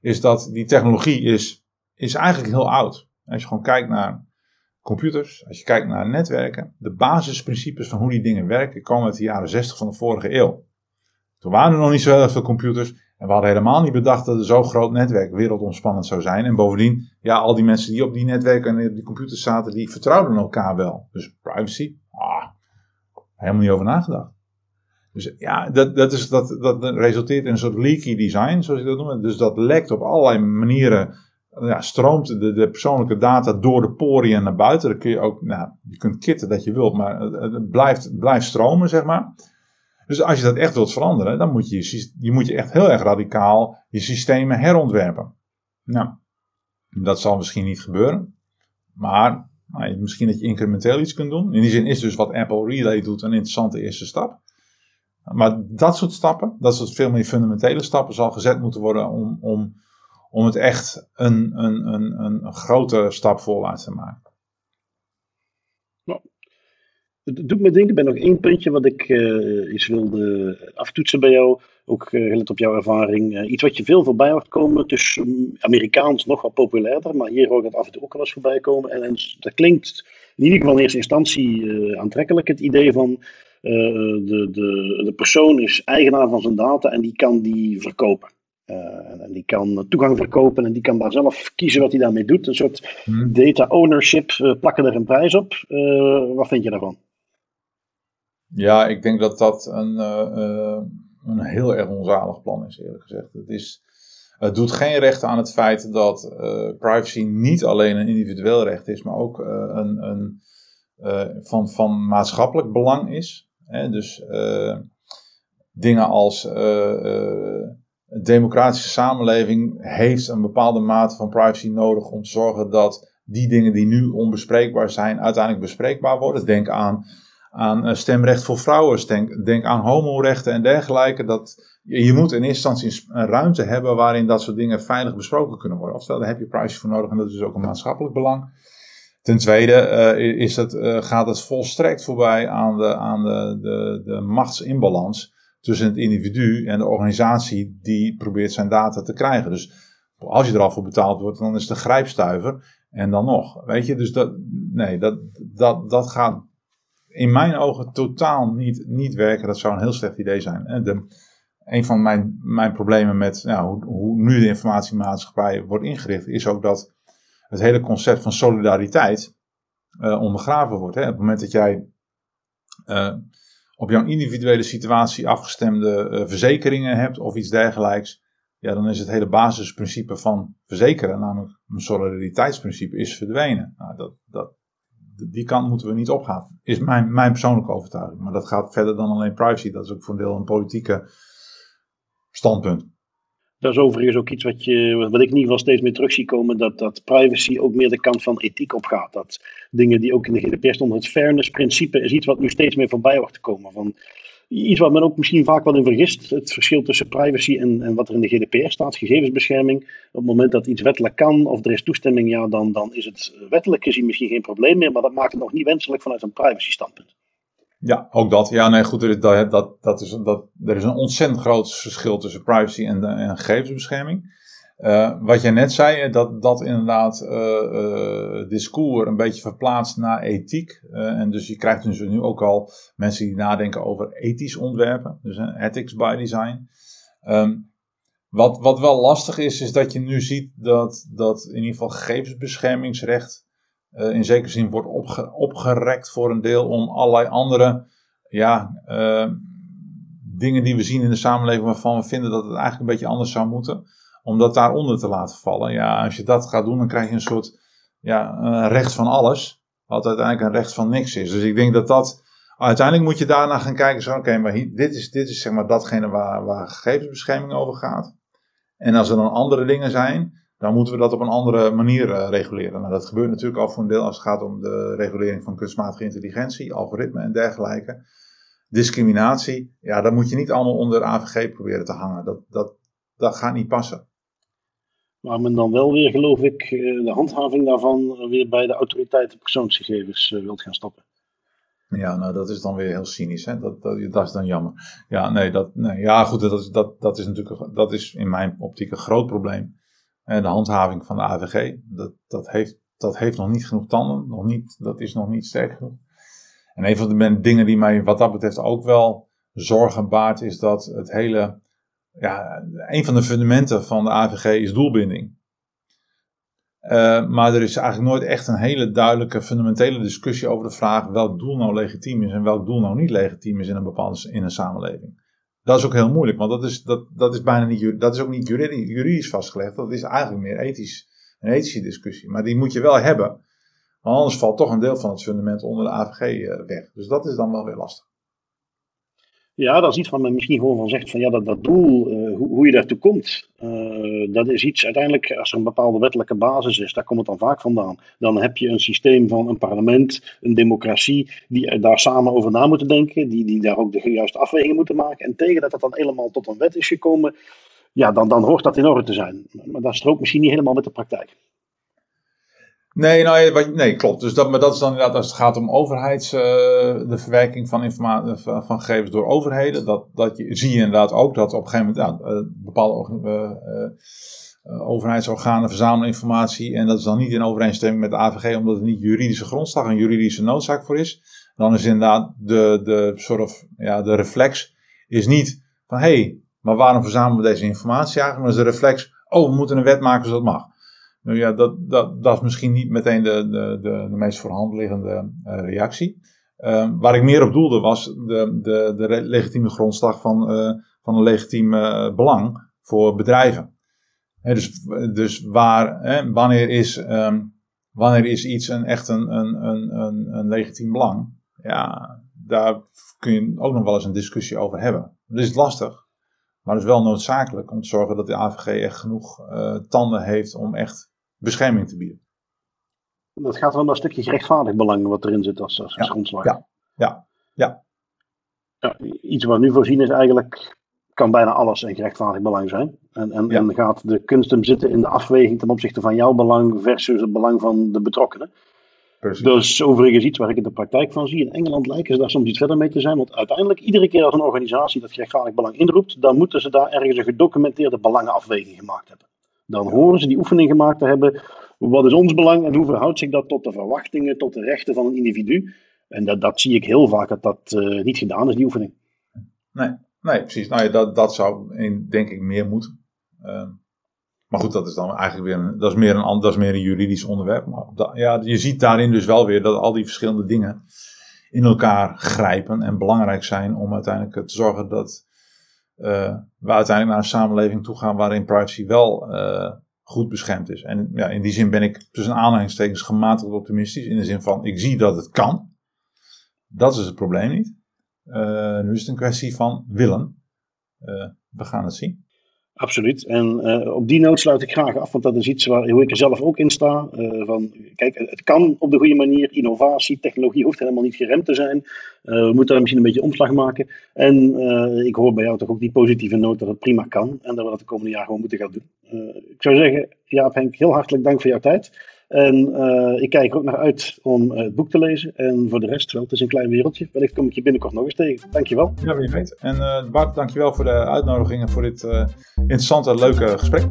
is dat die technologie is, is eigenlijk heel oud. Als je gewoon kijkt naar computers, als je kijkt naar netwerken, de basisprincipes van hoe die dingen werken komen uit de jaren 60 van de vorige eeuw. Toen waren er nog niet zo heel veel computers en we hadden helemaal niet bedacht dat er zo'n groot netwerk wereldomspannend zou zijn. En bovendien, ja, al die mensen die op die netwerken en op die computers zaten, die vertrouwden elkaar wel. Dus privacy, ah, helemaal niet over nagedacht. Dus ja, dat, dat, is, dat, dat resulteert in een soort leaky design, zoals ik dat noem. Dus dat lekt op allerlei manieren ja, stroomt de, de, persoonlijke data door de poriën naar buiten. Dan kun je ook, nou, je kunt kitten dat je wilt, maar het, blijft, blijft stromen, zeg maar. Dus als je dat echt wilt veranderen, dan moet je, je moet je echt heel erg radicaal je systemen herontwerpen. Nou, dat zal misschien niet gebeuren, maar nou, misschien dat je incrementeel iets kunt doen. In die zin is dus wat Apple Relay doet een interessante eerste stap. Maar dat soort stappen, dat soort veel meer fundamentele stappen, zal gezet moeten worden om, om om het echt een, een, een, een grote stap voorwaarts te maken. Nou, het doet me denken bij nog één puntje wat ik uh, eens wilde aftoetsen bij jou. Ook uh, gelet op jouw ervaring. Uh, iets wat je veel voorbij hoort komen. Dus um, Amerikaans nog wat populairder. Maar hier hoor ik het af en toe ook wel eens voorbij komen. En, en dat klinkt in ieder geval in eerste instantie aantrekkelijk. Het idee van de, de, de persoon is eigenaar van zijn data en die kan die verkopen. Uh, en die kan toegang verkopen en die kan daar zelf kiezen wat hij daarmee doet. Een soort hmm. data ownership, uh, plakken er een prijs op. Uh, wat vind je daarvan? Ja, ik denk dat dat een, een heel erg onzalig plan is, eerlijk gezegd. Het, is, het doet geen recht aan het feit dat privacy niet alleen een individueel recht is, maar ook een, een van, van maatschappelijk belang is. Hè? Dus dingen als een democratische samenleving heeft een bepaalde mate van privacy nodig om te zorgen dat die dingen die nu onbespreekbaar zijn, uiteindelijk bespreekbaar worden. Denk aan, aan eh, stemrecht voor vrouwen, denk, denk aan homorechten en dergelijke. Dat, je moet in eerste instantie een ruimte hebben waarin dat soort dingen veilig besproken kunnen worden. Oftewel, daar heb je privacy voor nodig en dat is ook een maatschappelijk belang. Ten tweede uh, is het, uh, gaat het volstrekt voorbij aan de, aan de, de, de machtsinbalans tussen het individu en de organisatie die probeert zijn data te krijgen. Dus als je er al voor betaald wordt, dan is het grijpstuiver. En dan nog, weet je, dus dat, nee, dat, dat, dat gaat in mijn ogen totaal niet, niet werken. Dat zou een heel slecht idee zijn. En de, een van mijn, mijn problemen met nou, hoe, hoe nu de informatiemaatschappij wordt ingericht, is ook dat het hele concept van solidariteit uh, ondergraven wordt. Hè. Op het moment dat jij uh, op jouw individuele situatie afgestemde uh, verzekeringen hebt of iets dergelijks, ja, dan is het hele basisprincipe van verzekeren, namelijk een solidariteitsprincipe, is verdwenen. Nou, dat, dat, die kant moeten we niet opgaan, is mijn, mijn persoonlijke overtuiging. Maar dat gaat verder dan alleen privacy, dat is ook voor een deel een politieke standpunt. Dat is overigens ook iets wat, je, wat ik in ieder geval steeds meer terug zie komen, dat, dat privacy ook meer de kant van ethiek opgaat. Dat dingen die ook in de GDPR stonden, het fairness-principe is iets wat nu steeds meer voorbij wordt te komen. Van, iets wat men ook misschien vaak wel in vergist, het verschil tussen privacy en, en wat er in de GDPR staat, gegevensbescherming. Op het moment dat iets wettelijk kan of er is toestemming, ja, dan, dan is het wettelijk gezien misschien geen probleem meer, maar dat maakt het nog niet wenselijk vanuit een privacy standpunt. Ja, ook dat. Ja, nee, goed. Dat, dat, dat is, dat, er is een ontzettend groot verschil tussen privacy en, en gegevensbescherming. Uh, wat jij net zei, dat, dat inderdaad uh, uh, discours een beetje verplaatst naar ethiek. en dus je krijgt dus nu ook al mensen die nadenken over ethisch ontwerpen. Dus ethics by design. Um, wat, wat wel lastig is, is dat je nu ziet dat, dat in ieder geval gegevensbeschermingsrecht uh, in zekere zin wordt opge opgerekt voor een deel om allerlei andere ja, uh, dingen die we zien in de samenleving waarvan we vinden dat het eigenlijk een beetje anders zou moeten, om dat daaronder te laten vallen. Ja, als je dat gaat doen, dan krijg je een soort ja, een recht van alles, wat uiteindelijk een recht van niks is. Dus ik denk dat dat, uiteindelijk moet je daarna gaan kijken, zo oké, maar dit, is, dit is zeg maar datgene waar, waar gegevensbescherming over gaat. En als er dan andere dingen zijn, dan moeten we dat op een andere manier reguleren. Nou, dat gebeurt natuurlijk al voor een deel als het gaat om de regulering van kunstmatige intelligentie, algoritme en dergelijke. Discriminatie, ja, dat moet je niet allemaal onder AVG proberen te hangen. Dat, dat, dat gaat niet passen. Waar men dan wel weer, geloof ik, eh, de handhaving daarvan weer bij de autoriteiten persoonsgegevens eh, wilt gaan stoppen. Ja, nou dat is dan weer heel cynisch. Hè? Dat, dat, dat is dan jammer. Ja, nee, dat, nee, ja goed, dat dat, dat is natuurlijk dat is in mijn optiek een groot probleem. En de handhaving van de AVG, dat, dat, heeft, dat heeft nog niet genoeg tanden. Nog niet, dat is nog niet sterk genoeg. En een van de dingen die mij wat dat betreft ook wel zorgen baart, is dat het hele ja, een van de fundamenten van de AVG is doelbinding. Uh, maar er is eigenlijk nooit echt een hele duidelijke fundamentele discussie over de vraag welk doel nou legitiem is en welk doel nou niet legitiem is in een bepaalde in een samenleving. Dat is ook heel moeilijk, want dat is, dat, dat is bijna niet, dat is ook niet juridisch, vastgelegd. Dat is eigenlijk meer ethisch, een ethische discussie. Maar die moet je wel hebben, want anders valt toch een deel van het fundament onder de AVG eh, weg. Dus dat is dan wel weer lastig. Ja, dat is iets wat men misschien gewoon van zegt van ja, dat, dat doel, uh, hoe, hoe, je daartoe komt, uh, dat is iets uiteindelijk, als er een bepaalde wettelijke basis is, daar komt het dan vaak vandaan. Dan heb je een systeem van een parlement, een democratie, die daar samen over na moeten denken, die, die daar ook de juiste afwegingen moeten maken. En tegen dat dat dan helemaal tot een wet is gekomen, ja, dan, dan hoort dat in orde te zijn. Maar dat strookt misschien niet helemaal met de praktijk. Nee, nou, nee, klopt. Dus dat, maar dat is dan inderdaad als het gaat om overheids, uh, de verwerking van, informatie, van gegevens door overheden. Dat, dat je, zie je inderdaad ook dat op een gegeven moment ja, uh, bepaalde overheidsorganen verzamelen informatie. En dat is dan niet in overeenstemming met de AVG, omdat er niet juridische grondslag en juridische noodzaak voor is. Dan is inderdaad de, de, soort ja, de reflex is niet van hé, hey, maar waarom verzamelen we deze informatie eigenlijk? Maar is de reflex, oh, we moeten een wet maken zodat het mag. Nou ja, dat, dat, dat is misschien niet meteen de, de, de, de meest voorhand liggende uh, reactie. Uh, waar ik meer op doelde was de, de, de legitieme grondslag van, uh, van een legitiem uh, belang voor bedrijven. dus, dus waar, wanneer, is, um, wanneer is iets een, echt een, een, een, een, een legitiem belang? Ja, daar kun je ook nog wel eens een discussie over hebben. Dat is lastig. Maar het is wel noodzakelijk om te zorgen dat de AVG echt genoeg tanden heeft om echt bescherming te bieden. Dat gaat wel een stukje gerechtvaardig belang wat erin zit als, als ja, grondslag. Ja, ja, ja. ja, Iets wat nu voorzien is eigenlijk, kan bijna alles een gerechtvaardig belang zijn. En, en, ja. en gaat de kunst hem zitten in de afweging ten opzichte van jouw belang versus het belang van de betrokkenen. Precies. Dat is overigens iets waar ik in de praktijk van zie. In Engeland lijken ze daar soms iets verder mee te zijn. Want uiteindelijk, iedere keer als een organisatie dat gerechtvaardig belang inroept, dan moeten ze daar ergens een gedocumenteerde belangenafweging gemaakt hebben. Dan horen ze die oefening gemaakt te hebben. Wat is ons belang en hoe verhoudt zich dat tot de verwachtingen, tot de rechten van een individu? En dat, dat zie ik heel vaak dat dat uh, niet gedaan is, die oefening. Nee, nee precies. Nou ja, dat, dat zou in, denk ik meer moeten. Uh, maar goed, dat is dan eigenlijk weer een, dat is meer een, dat is meer een juridisch onderwerp. Maar ja, je ziet daarin dus wel weer dat al die verschillende dingen in elkaar grijpen en belangrijk zijn om uiteindelijk te zorgen dat we uiteindelijk naar een samenleving toe gaan waarin privacy wel uh, goed beschermd is. En ja, in die zin ben ik tussen aanhalingstekens gematigd optimistisch. In de zin van, ik zie dat het kan. Dat is het probleem niet. Uh, nu is het een kwestie van willen. we gaan het zien. Absoluut. En uh, op die noot sluit ik graag af, want dat is iets waar hoe ik er zelf ook in sta. Uh, van, kijk, het kan op de goede manier. Innovatie, technologie hoeft helemaal niet geremd te zijn. Uh, we moeten daar misschien een beetje omslag maken. En ik hoor bij jou toch ook die positieve noot dat het prima kan. En dat we dat de komende jaar gewoon moeten gaan doen. ik zou zeggen, Jaap Henk, heel hartelijk dank voor jouw tijd. En uh, ik kijk er ook naar uit om uh, het boek te lezen. En voor de rest, wel, het is een klein wereldje. Wellicht kom ik je binnenkort nog eens tegen. Dankjewel. Ja, wie weet. En uh, Bart, dankjewel voor de uitnodiging en voor dit interessante, leuke gesprek.